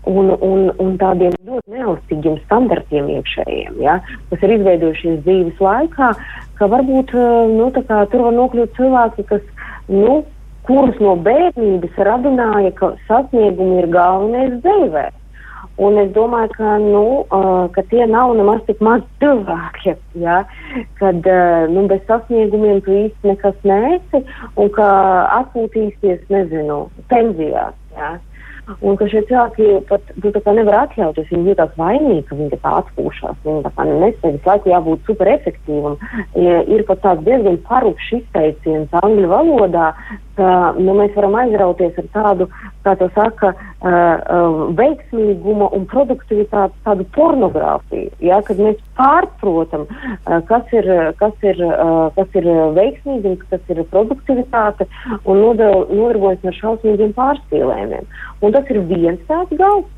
Speaker 3: Un, un, un tādiem ļoti neelastīgiem standartiem iekšējiem, ja, kas ir izveidojušies dzīves laikā, ka varbūt nu, kā, tur var nokļūt cilvēki, kas nu, kurus no bērnības radināja, ka sasniegumi ir galvenais dzīvē. Un es domāju, ka, nu, uh, ka tie nav nemaz tik maz cilvēki, ja? kad uh, nu, bez sasniegumiem tu īsti nekas nēsi un ka atpūtīsies, nezinu, pensijā. Ja? Un ka šie cilvēki pat nu, nevar atļauties, viņi jūtas vainīgi, ka viņi tā atpūšas. Viņi tā kā nespēj visu laiku jābūt super efektīvam. Ir pat tāds diezgan parūpšs izteiciens angļu valodā, ka nu, mēs varam aizrauties ar tādu, kā to saka, uh, uh, veiksmīguma un produktivitātes tādu pornogrāfiju. Ja, kad mēs pārprotam, uh, kas ir, kas ir, uh, kas ir veiksmīgums, kas ir produktivitāte un nodarbojas ar šausmīgiem pārspīlējumiem. Un tas ir viens tāds gals.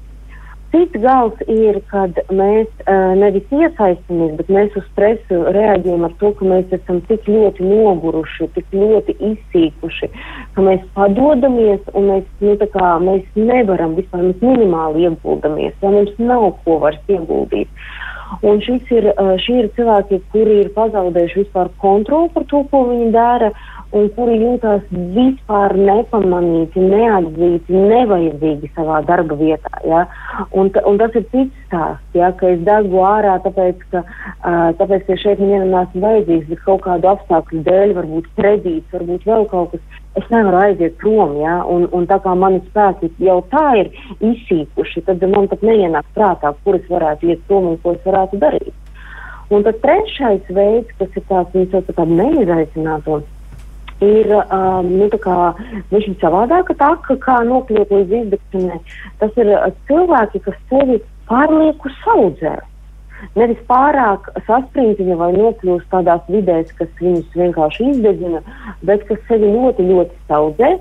Speaker 3: Cits gals ir, kad mēs uh, nevis iesaistamies, bet mēs uz stresu reaģējam ar to, ka mēs esam tik ļoti noguruši, tik ļoti izsīkuši, ka mēs padodamies un mēs, nu, kā, mēs nevaram vispār, mēs minimāli ieguldamies, ja mums nav ko vairs ieguldīt. Un ir, šie ir cilvēki, kuri ir pazaudējuši vispār kontroli par to, ko viņi dara. Uh, un kuri jūtas vispār nepamanīti, neatzīti, nevajadzīgi savā darba vietā. Ja? Un, un tas ir cits stāsts, ja? ka es degu ārā, tāpēc, ka, uh, tāpēc, ka šeit man nesmu vajadzīgs, bet kaut kādu apstākļu dēļ, varbūt kredīts, varbūt vēl kaut kas. Es nevaru aiziet prom, ja? un, un tā kā mani spēki jau tā ir izsīkuši, tad man pat neienāk prātā, kur es varētu iet prom un ko es varētu darīt. Un tad trešais veids, kas ir tāds, tā kā neizaicinājums ir um, nu, ir savādāka tā, ka kā nokļūt līdz izdegšanai. Tas ir uh, cilvēki, kas sevi pārlieku saudzē. Nevis pārāk saspringti vai nokļūst tādās vidēs, kas viņus vienkārši izdedzina, bet kas sevi ļoti, ļoti saudzē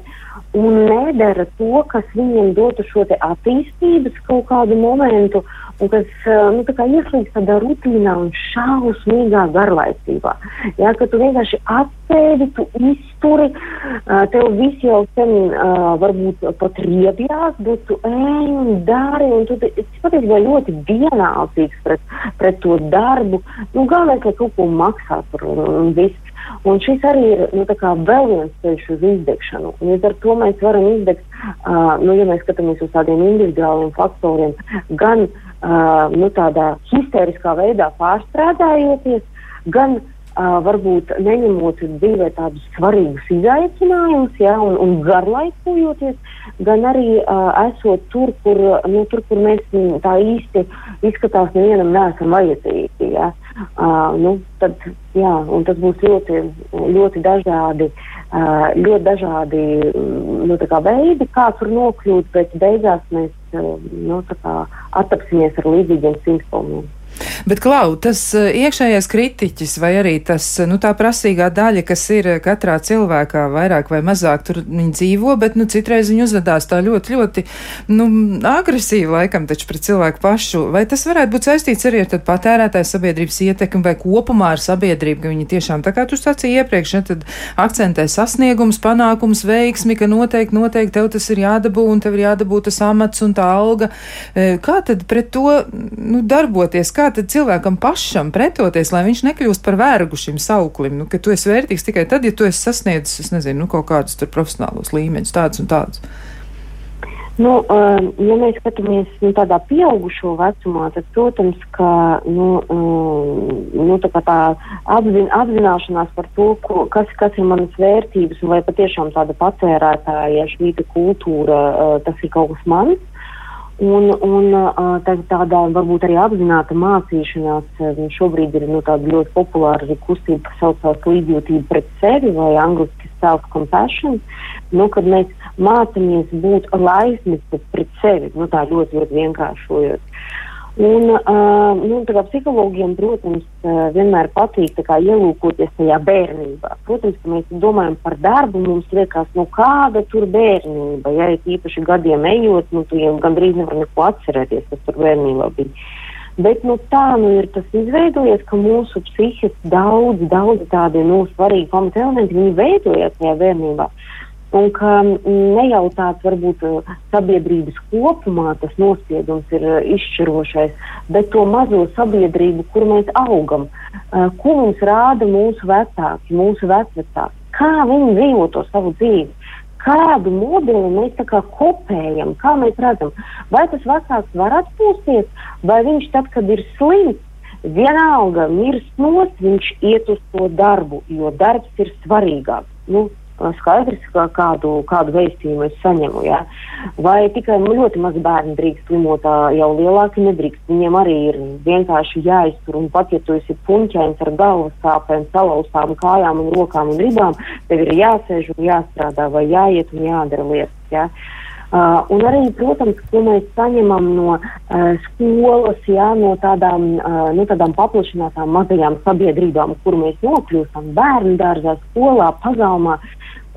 Speaker 3: un nedara to, kas viņiem dotu šo attīstības kaut kādu momentu un kas nu, ieslīgst tādā rutīnā un šausmīgā garlaicībā. Jā, ka tu vienkārši atpēdi, tu izturi, tev viss jau sen varbūt pat riebjās, bet tu ej un dari, un tu patiesībā ļoti vienalcīgs pret, pret to darbu. Nu, galvenais, lai kaut ko maksā par un, un viss. Un šis arī ir nu, vēl viens ceļš uz izdegšanu. Ja ar to mēs varam izdegt, uh, nu, ja mēs skatāmies uz tādiem individuāliem faktoriem, gan uh, nu, tādā histēriskā veidā pārstrādājoties, gan uh, varbūt neņemot dzīvē tādus svarīgus izaicinājumus, ja, un, un garlaikojoties, gan arī uh, esot tur, kur, nu, tur, kur mēs tā īsti izskatās, nevienam neesam vajadzīgi. Ja. Uh, nu, tad, jā, tas būs ļoti, ļoti dažādi. Uh, ļoti dažādi nu, kā veidi, kā tur nokļūt, bet beigās mēs nu, attapsimies ar līdzīgiem simptomiem.
Speaker 2: Bet, Klau, tas eh, iekšējais kritiķis vai arī tas, eh, nu, tā prasīgā daļa, kas ir eh, katrā cilvēkā vairāk vai mazāk, tur viņi dzīvo, bet, nu, citreiz viņi uzvedās tā ļoti, ļoti, nu, agresīvi laikam taču pret cilvēku pašu. Vai tas varētu būt saistīts arī ar patērētāju sabiedrības ietekmi vai kopumā ar sabiedrību, ka viņi tiešām, tā kā tu sacīji iepriekš, ne, tad akcentē sasniegums, panākums, veiksmi, ka noteikti, noteikti tev tas ir jādabū un tev ir jādabū tas amats un tā alga. Kā tad pret to, nu, darboties? Kā tad cilvēkam pašam pretoties, lai viņš nekļūst par vergu šim sauklim, nu, ka tu esi vērtīgs tikai tad, ja tu esi sasniedzis, es nezinu, nu, kaut kādus profesionālos līmeņus, tādus un tādus.
Speaker 3: Nu, uh, ja mēs skatāmies nu, tādā pieaugušo vecumā, tad, protams, ka nu, uh, nu, tā, tā apzin, apzināšanās par to, ko, kas, kas ir manas vērtības, un vai patiešām tāda patērētāja šī kultūra, uh, tas ir kaut kas mans. Un, un tā, tādā varbūt arī apzināta mācīšanās šobrīd ir nu, ļoti populāra arī kustība, kas saucās līdzjūtība pret sevi vai angļuiski self-compassion, nu, kad mēs mācāmies būt laipni pret sevi, nu, tā ļoti, ļoti vienkāršojot. Un, uh, nu, psihologiem, protams, uh, vienmēr patīk kā, ielūkoties tajā bērnībā. Protams, ka mēs domājam par darbu, mums liekas, nu, kāda tur bērnība. Ja ir īpaši gadiem ejot, nu, tu jau gandrīz nevar neko atcerēties, kas tur bērnībā bija. Bet nu, tā nu, ir tas izveidojies, ka mūsu psihiski daudz, daudz tādi nu, svarīgi pamata elementi, viņi veidojās tajā bērnībā. Un ka ne jau tāds varbūt uh, sabiedrības kopumā tas nospiedums ir uh, izšķirošais, bet to mazo sabiedrību, kur mēs augam, uh, ko mums rāda mūsu vecāki, mūsu vecvecāki, kā viņi dzīvo to savu dzīvi. Kādu modeli mēs kā kopējam, kā mēs redzam, vai tas vecāks var atpūsties, vai viņš tad, kad ir slims, vienalga mirst nost, viņš iet uz to darbu, jo darbs ir svarīgāks. Nu, skaidrs, ka kādu, kādu veistījumu es saņemu. Ja? Vai tikai ļoti mazi bērni drīkst slimot, jau lielāki nedrīkst. Viņiem arī ir vienkārši jāiztur. Un pat ja tu esi puņķēns ar galvas sāpēm, salauztām kājām un rokām un ribām, tev ir jāsēž un jāstrādā vai jāiet un jādara lietas. Ja? Uh, un arī, protams, ko mēs saņemam no uh, skolas, jā, no tādām, uh, no tādām paplašinātām mazajām sabiedrībām, kur mēs nokļūstam bērnu dārzā, skolā, pagalmā.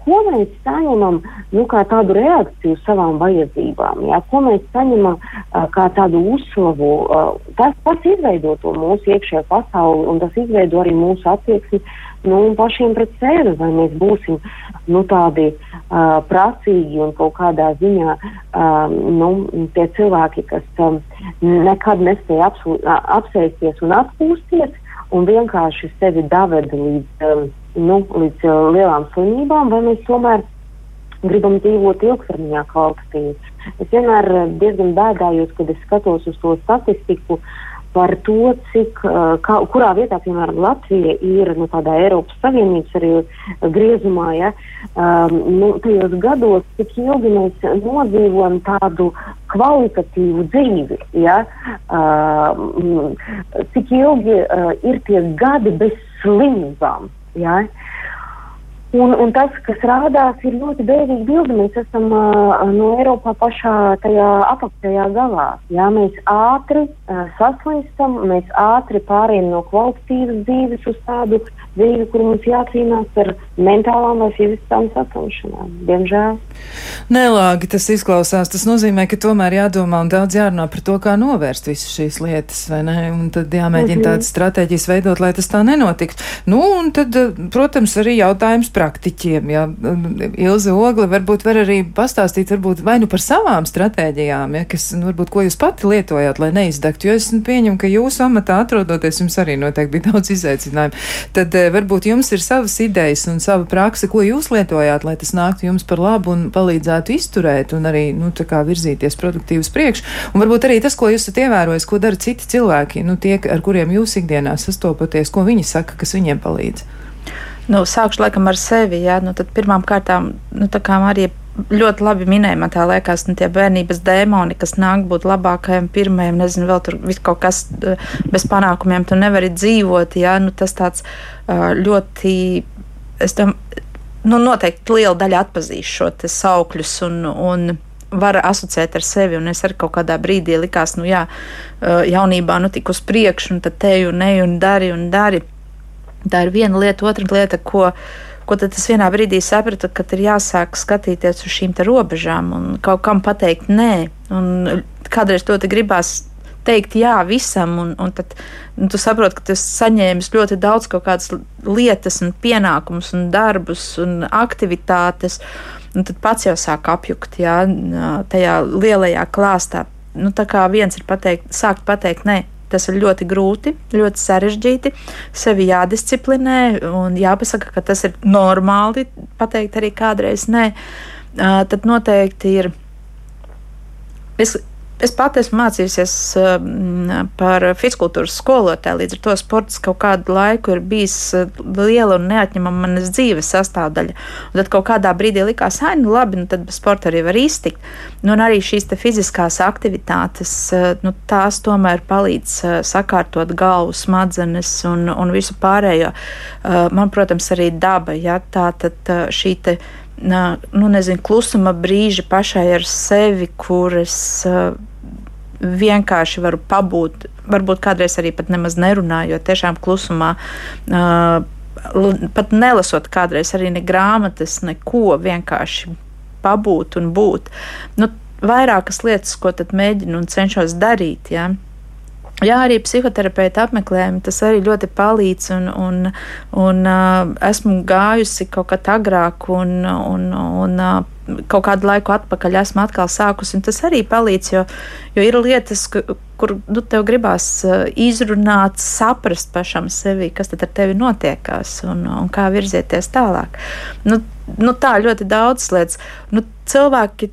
Speaker 3: Ko mēs saņemam nu, kā tādu reakciju savām vajadzībām, jā, ko mēs saņemam uh, kā tādu uzslavu, uh, tas, tas izveido to mūsu iekšējo pasauli un tas izveido arī mūsu attieksmi nu, pašiem pret sevi, vai mēs būsim nu, tādi uh, prasīgi un kaut kādā ziņā uh, nu, tie cilvēki, kas um, nekad nespēja apsēsties un atpūsties un vienkārši sevi daveda līdz, um, nu, līdz uh, lielām slimībām, vai mēs tomēr gribam dzīvot ilgtermiņā kvalitatīvi. Es vienmēr diezgan bēdājos, kad es skatos uz to statistiku. Par to, cik, kā, kurā vietā, piemēram, Latvija ir nu, tādā Eiropas Savienības arī griezumā, ja, um, nu, tajos gados, cik ilgi mēs nodzīvojam tādu kvalitatīvu dzīvi, ja, um, cik ilgi uh, ir tie gadi bez slimībām. Ja. Un, un tas, kas rādās, ir ļoti bēdīgi bildi. Mēs esam uh, no Eiropā pašā tajā apakšējā galā. Jā, mēs ātri uh, saslimstam, mēs ātri pārējām no kvalitatīvas dzīves uz tādu dzīvi, kur mums jācīnās ar mentālām vai fiziskām saslimšanām. Diemžēl.
Speaker 2: Nelāgi tas izklausās. Tas nozīmē, ka tomēr jādomā un daudz jārunā par to, kā novērst visas šīs lietas, vai ne? Un tad jāmēģina mm -hmm. tādas stratēģijas veidot, lai tas tā nenotiktu. Nu, un tad, protams, arī jautājums praktiķiem. Ja? Ilze Ogle varbūt var arī pastāstīt varbūt vai nu par savām stratēģijām, ja? kas, nu, varbūt, ko jūs pati lietojāt, lai neizdegtu, jo es nu, pieņemu, ka jūsu amatā atrodoties jums arī noteikti bija daudz izaicinājumu. Tad eh, varbūt jums ir savas idejas un sava praksa, ko jūs lietojāt, lai tas nāktu jums par labu un palīdzētu izturēt un arī nu, virzīties produktīvi uz priekšu. Un varbūt arī tas, ko jūs esat ievērojis, ko dara citi cilvēki, nu, tie, ar kuriem jūs ikdienā sastopaties, ko viņi saka, kas viņiem palīdz.
Speaker 4: Nu, sākšu laikam ar sevi. Jā, nu, pirmām kārtām, nu, tā kā Marija ļoti labi minēja, man tā liekas, nu, tie bērnības dēmoni, kas nāk būt labākajiem, pirmajiem, nezinu, vēl tur viss kaut kas eh, bez panākumiem, tu nevari dzīvot. Jā, nu, tas tāds ļoti, es domāju, nu, noteikti liela daļa atpazīs šo saukļus un, un var asociēt ar sevi. Un es arī kaut kādā brīdī likās, nu jā, jaunībā nu tik uz priekšu, un tad te un ne un dari un dari. Tā ir viena lieta, otra lieta, ko, ko tad es vienā brīdī sapratu, ka ir jāsāk skatīties uz šīm robežām un kaut kam pateikt nē. Un kādreiz to gribās teikt jā visam, un, un tad un tu saproti, ka tu saņēmis ļoti daudz kaut kādas lietas, un pienākumus, un darbus un aktivitātes, un tad pats jau sāk apjukt jā, tajā lielajā klāstā. Nu, tā kā viens ir pateikt, sākt pateikt, nē, tas ir ļoti grūti, ļoti sarežģīti. Sevi jādisciplinē un jāpasaka, ka tas ir normāli pateikt arī kādreiz nē. Tad noteikti ir. Es Es pati esmu mācījusies um, par fiziskultūras skolotāju, līdz ar to sports kaut kādu laiku ir bijis uh, liela un neatņemama manas dzīves sastāvdaļa. Un tad kaut kādā brīdī likās, ah, nu labi, nu tad bez sporta arī var iztikt. Nu, un arī šīs fiziskās aktivitātes, uh, nu, tās tomēr palīdz sakārtot galvu, smadzenes un, un visu pārējo. Man, protams, arī daba, ja tā tad šī te nu, nezinu, klusuma brīži pašai ar sevi, kuras vienkārši varu pabūt, varbūt kādreiz arī pat nemaz nerunājot, tiešām klusumā. Uh, pat nelasot kādreiz arī ne grāmatas, neko vienkārši pabūt un būt. Nu, vairākas lietas, ko tad mēģinu un cenšos darīt. Ja? Jā, arī psihoterapeita apmeklējumi tas arī ļoti palīdz. Un, un, un uh, esmu gājusi kaut kad agrāk, un, un, un uh, kaut kādu laiku atpakaļ esmu atkal sākusi. Tas arī palīdz, jo, jo ir lietas, kur nu, tev gribās izrunāt, saprast pašam sevi, kas tad ar tevi notiekās un, un kā virzieties tālāk. Nu, nu, tā ļoti daudz lietas. Nu, cilvēki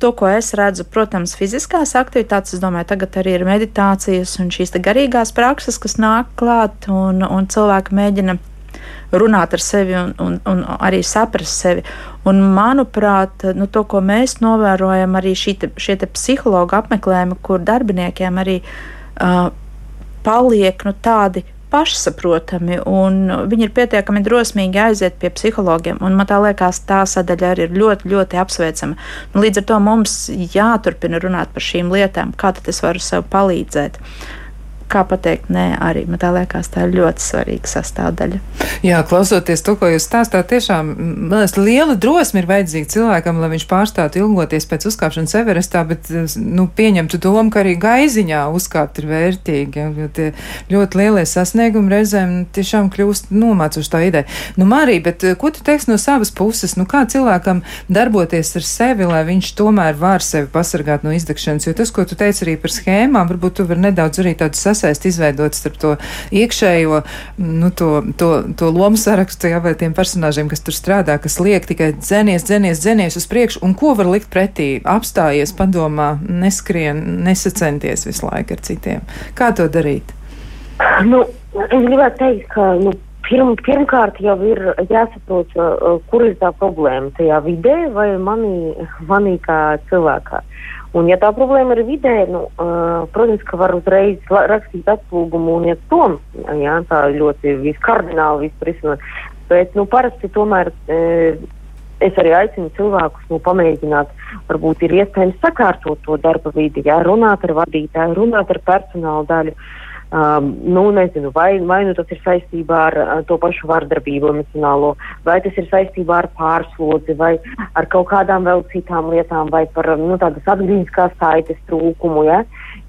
Speaker 4: to, ko es redzu, protams, fiziskās aktivitātes, es domāju, tagad arī ir meditācijas un šīs garīgās prakses, kas nāk klāt, un, un cilvēki mēģina runāt ar sevi un, un, un arī saprast sevi. Un, manuprāt, nu, to, ko mēs novērojam, arī te, šie te psihologa apmeklējumi, kur darbiniekiem arī uh, paliek nu, tādi pašsaprotami, un viņi ir pietiekami drosmīgi aiziet pie psihologiem. Man tā liekas, tā sadaļa arī ir ļoti, ļoti apsveicama. Nu, līdz ar to mums jāturpina runāt par šīm lietām, kā tad es varu sev palīdzēt kā pateikt, nē, arī man tā liekas, tā ir ļoti svarīga sastāvdaļa.
Speaker 2: Jā, klausoties to, ko jūs stāstāt, tiešām liekas, liela drosme ir vajadzīga cilvēkam, lai viņš pārstātu ilgoties pēc uzkāpšanas Everestā, bet nu, pieņemtu domu, ka arī gaiziņā uzkāpt ir vērtīgi. Ja, tie ļoti lielie sasniegumi reizēm tiešām kļūst nomācoši tā ideja. Nu, Marija, bet ko tu teiksi no savas puses? Nu, kā cilvēkam darboties ar sevi, lai viņš tomēr var sevi pasargāt no izdegšanas? Jo tas, ko tu teici arī par schēmām, varbūt tu vari nedaudz arī tādu sasniegt sasaist izveidot starp to iekšējo, nu, to, to, to lomu sarakstu, jā, vai tiem personāžiem, kas tur strādā, kas liek tikai dzenies, dzenies, dzenies uz priekšu, un ko var likt pretī? Apstājies, padomā, neskrien, nesacenties visu laiku ar citiem. Kā to darīt?
Speaker 3: Nu, es gribētu teikt, ka nu, pirm, pirmkārt jau ir jāsaprot, uh, kur ir tā problēma tajā vidē vai manī, manī kā cilvēkā. Un, ja tā problēma ir vidē, nu, uh, protams, ka var uzreiz rakstīt atslūgumu un iet prom. Jā, tā ļoti viskardināli vispār izsmeļot. Bet, nu, parasti tomēr uh, es arī aicinu cilvēkus nu, pamēģināt, varbūt ir iespējams sakārtot to darba vidi, jā, runāt ar vadītāju, runāt ar personāla daļu. Uh, Um, nu, nezinu, vai, vai nu tas ir saistībā ar uh, to pašu vardarbību emocionālo, vai tas ir saistībā ar pārslodzi, vai ar kaut kādām vēl citām lietām, vai par nu, tādas atgrieziskās saites trūkumu. Ja?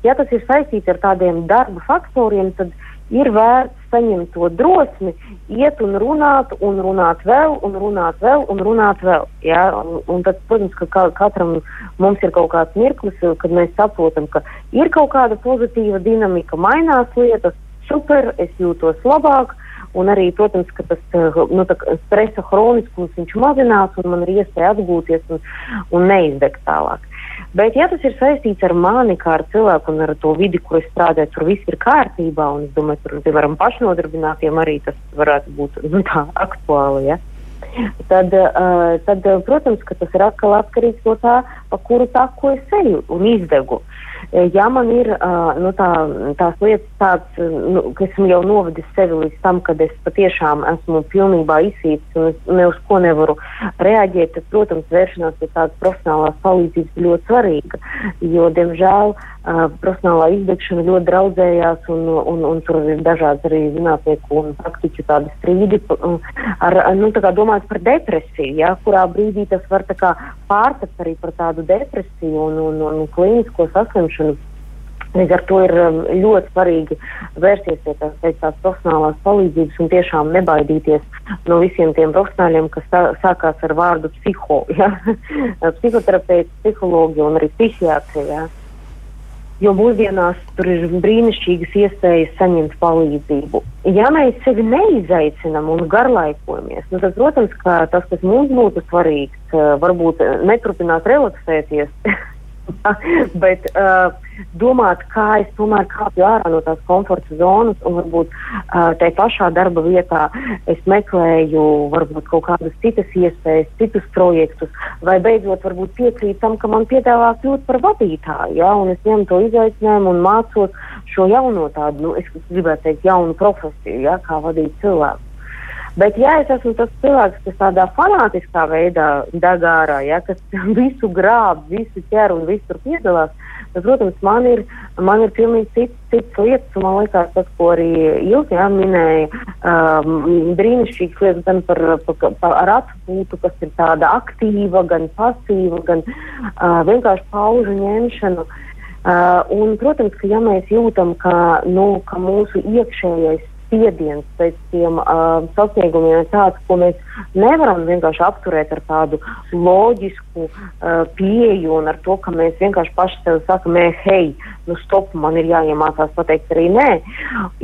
Speaker 3: ja tas ir saistīts ar tādiem darba faktoriem, tad ir vērts saņemt to drosmi, iet un runāt, un runāt vēl, un runāt vēl, un runāt vēl. Ja? Un, un tad, protams, ka ka katram mums ir kaut kāds mirklis, kad mēs saprotam, ka ir kaut kāda pozitīva dinamika, mainās lietas, super, es jūtos labāk. Un arī, protams, ka tas nu, stresa hroniskums mazinās, un man ir iespēja atgūties un, un neizdegt tālāk. Bet, ja tas ir saistīts ar mani, kā ar cilvēku un ar to vidi, kur es strādāju, tur viss ir kārtībā, un es domāju, tur, piemēram, pašnodarbinātiem arī tas varētu būt nu, tā aktuāli. Ja? Tad, uh, tad, protams, tas ir atkal atkarīgs no tā, pa kuru taku es eju un izdegu. Ja man ir nu, tā, tās lietas tādas, nu, ka esmu jau novedis sevi līdz tam, kad es patiešām esmu pilnībā izsīts un ne uz ko nevaru reaģēt, tad, protams, vēršanās pie tādas profesionālās palīdzības ļoti svarīga, jo, diemžēl, profesionālā izdegšana ļoti draudzējās un, un, un tur ir dažādas arī zinātnieku un praktiķu tādi strīdi ar, nu, tā kā domājot par depresiju, ja, kurā brīdī tas var kā pārtapt arī par tādu depresiju un, un, un, klīnisko saslimšanu. Līdz ar to ir um, ļoti svarīgi vērsties pie tās, tās profesionālās palīdzības un tiešām nebaidīties no visiem tiem profesionāļiem, kas tā, sākās ar vārdu psiho, ja? (laughs) psihoterapeits, psihologi un arī psihiatri. Ja? Jo mūsdienās tur ir brīnišķīgas iespējas saņemt palīdzību. Ja mēs sevi neizaicinām un garlaikojamies, nu tad, protams, tas, kas mums būtu svarīgs, uh, varbūt neturpināt relaksēties. (laughs) (laughs) bet uh, domāt, kā es tomēr kāpju ārā no tās komforta zonas un varbūt uh, tajā pašā darba vietā es meklēju varbūt kaut kādas citas iespējas, citus projektus, vai beidzot varbūt piekrīt tam, ka man piedāvā kļūt par vadītāju, ja, un es ņemu to izaicinājumu un mācos šo jauno tādu, nu, es gribētu teikt, jaunu profesiju, ja, kā vadīt cilvēku. Bet, ja es esmu tas cilvēks, kas tādā fanātiskā veidā deg ārā, ja, kas (laughs) visu grāb, visu ķer un visur piedalās, tad, protams, man ir, man ir pilnīgi cits, cits lietas. Man liekas, tas, ko arī Ilga ja, minēja, um, brīnišķīgas lietas gan par, par, par ar atpūtu, kas ir tāda aktīva, gan pasīva, gan uh, vienkārši paužu ņemšanu. Uh, un, protams, ka ja mēs jūtam, ka, nu, ka mūsu iekšējais spiediens pēc tiem uh, sasniegumiem ir tāds, ko mēs nevaram vienkārši apturēt ar tādu loģisku uh, pieeju un ar to, ka mēs vienkārši paši sev sakam, hei, nu stop, man ir jāiemācās pateikt arī nē.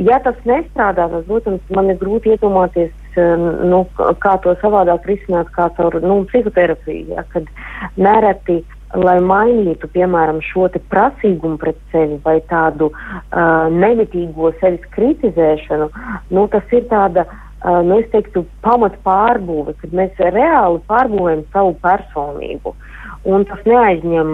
Speaker 3: Ja tas nestrādā, tad, protams, man ir grūti iedomāties, uh, nu, kā to savādāk risināt, kā caur nu, psihoterapiju, ja, kad nereti uh, lai mainītu, piemēram, šo prasīgumu pret sevi vai tādu uh, nevitīgo sevis kritizēšanu, nu, tas ir tāda, uh, nu, es teiktu, pamat pārbūve, kad mēs reāli pārbūvējam savu personību. Un tas neaizņem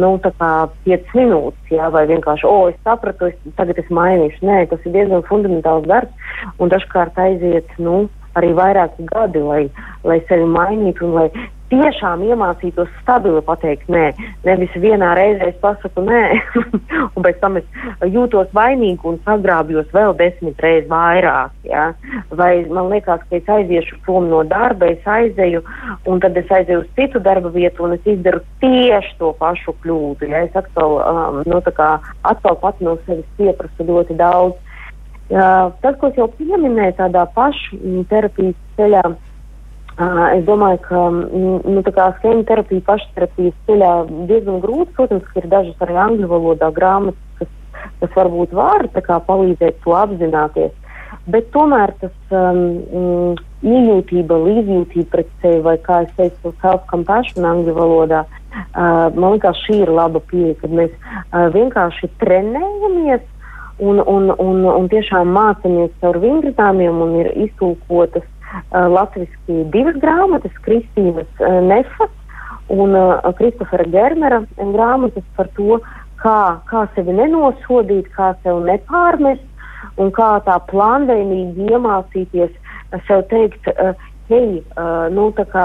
Speaker 3: nu, 5 minūtes, jā, vai vienkārši, o, es sapratu, es, tagad es mainīšu. Nē, tas ir diezgan fundamentāls darbs, un dažkārt aiziet nu, arī vairāki gadi, lai, lai sevi mainītu un lai tiešām iemācītos stabili pateikt nē. Nevis vienā reizē es pasaku nē, (laughs) un pēc tam es jūtos vainīgi un sagrābjos vēl desmit reizes vairāk. Ja? Vai man liekas, ka es aiziešu prom no darba, es aizēju, un tad es aizēju uz citu darba vietu, un es izdaru tieši to pašu kļūdu. Ja? Es atkal, um, nu, kā, atkal pats no sevis pieprasu ļoti daudz. Uh, tas, ko es jau pieminēju, tādā pašu terapijas ceļā, Uh, es domāju, ka nu, schēma terapija, pašterapijas ceļā diezgan grūti. Protams, ka ir dažas arī angļu valodā grāmatas, kas, kas varbūt var kā, palīdzēt to apzināties. Bet tomēr tas um, iejūtība, līdzjūtība pret sevi, vai kā es teicu, self-compassion angļu valodā, uh, man liekas, šī ir laba pieeja, kad mēs uh, vienkārši trenējamies un, un, un, un tiešām mācāmies caur vingritāmiem un ir iztulkotas uh, latviešu divas grāmatas, Kristīnas uh, Nefas un uh, Kristofera Germera grāmatas par to, kā, kā sevi nenosodīt, kā sevi nepārmest un kā tā plānveidīgi iemācīties sev teikt, hei, nu, tā kā,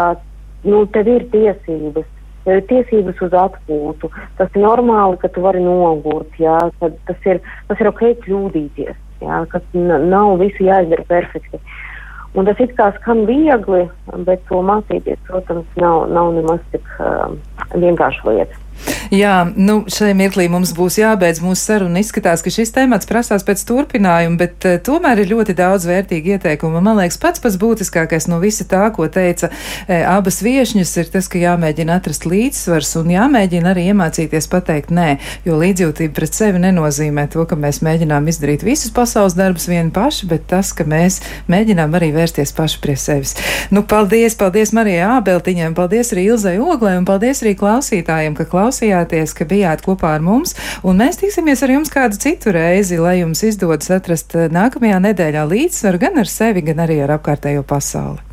Speaker 3: nu, tev ir tiesības. Tev ir tiesības uz atpūtu. Tas ir normāli, ka tu vari nogurt. Jā, tas, ir, tas ir ok kļūdīties. Jā, ka nav visu jāizdara perfekti. Uh, Un tas it kā skan viegli, bet to mācīties, protams, nav, nav nemaz tik uh, vienkārša lieta.
Speaker 2: Jā, nu, šai mirklī mums būs jābeidz mūsu saruna. Izskatās, ka šis temats prasās pēc turpinājuma, bet uh, tomēr ir ļoti daudz vērtīgi ieteikumu. Man liekas, pats pats būtiskākais no visa tā, ko teica e, abas viešņas, ir tas, ka jāmēģina atrast līdzsvars un jāmēģina arī iemācīties pateikt nē, jo līdzjūtība pret sevi nenozīmē to, ka mēs mēģinām izdarīt visus pasaules darbus vieni paši, bet tas, ka mēs mēģinām arī vērsties paši pie sevis. Nu, paldies, paldies Marijai Ābeltiņai, paldies arī Ilzai Oglai un paldies arī klausītājiem, ka klausījāties klausījāties, ka bijāt kopā ar mums, un mēs tiksimies ar jums kādu citu reizi, lai jums izdodas atrast nākamajā nedēļā līdzsvaru gan ar sevi, gan arī ar apkārtējo pasauli.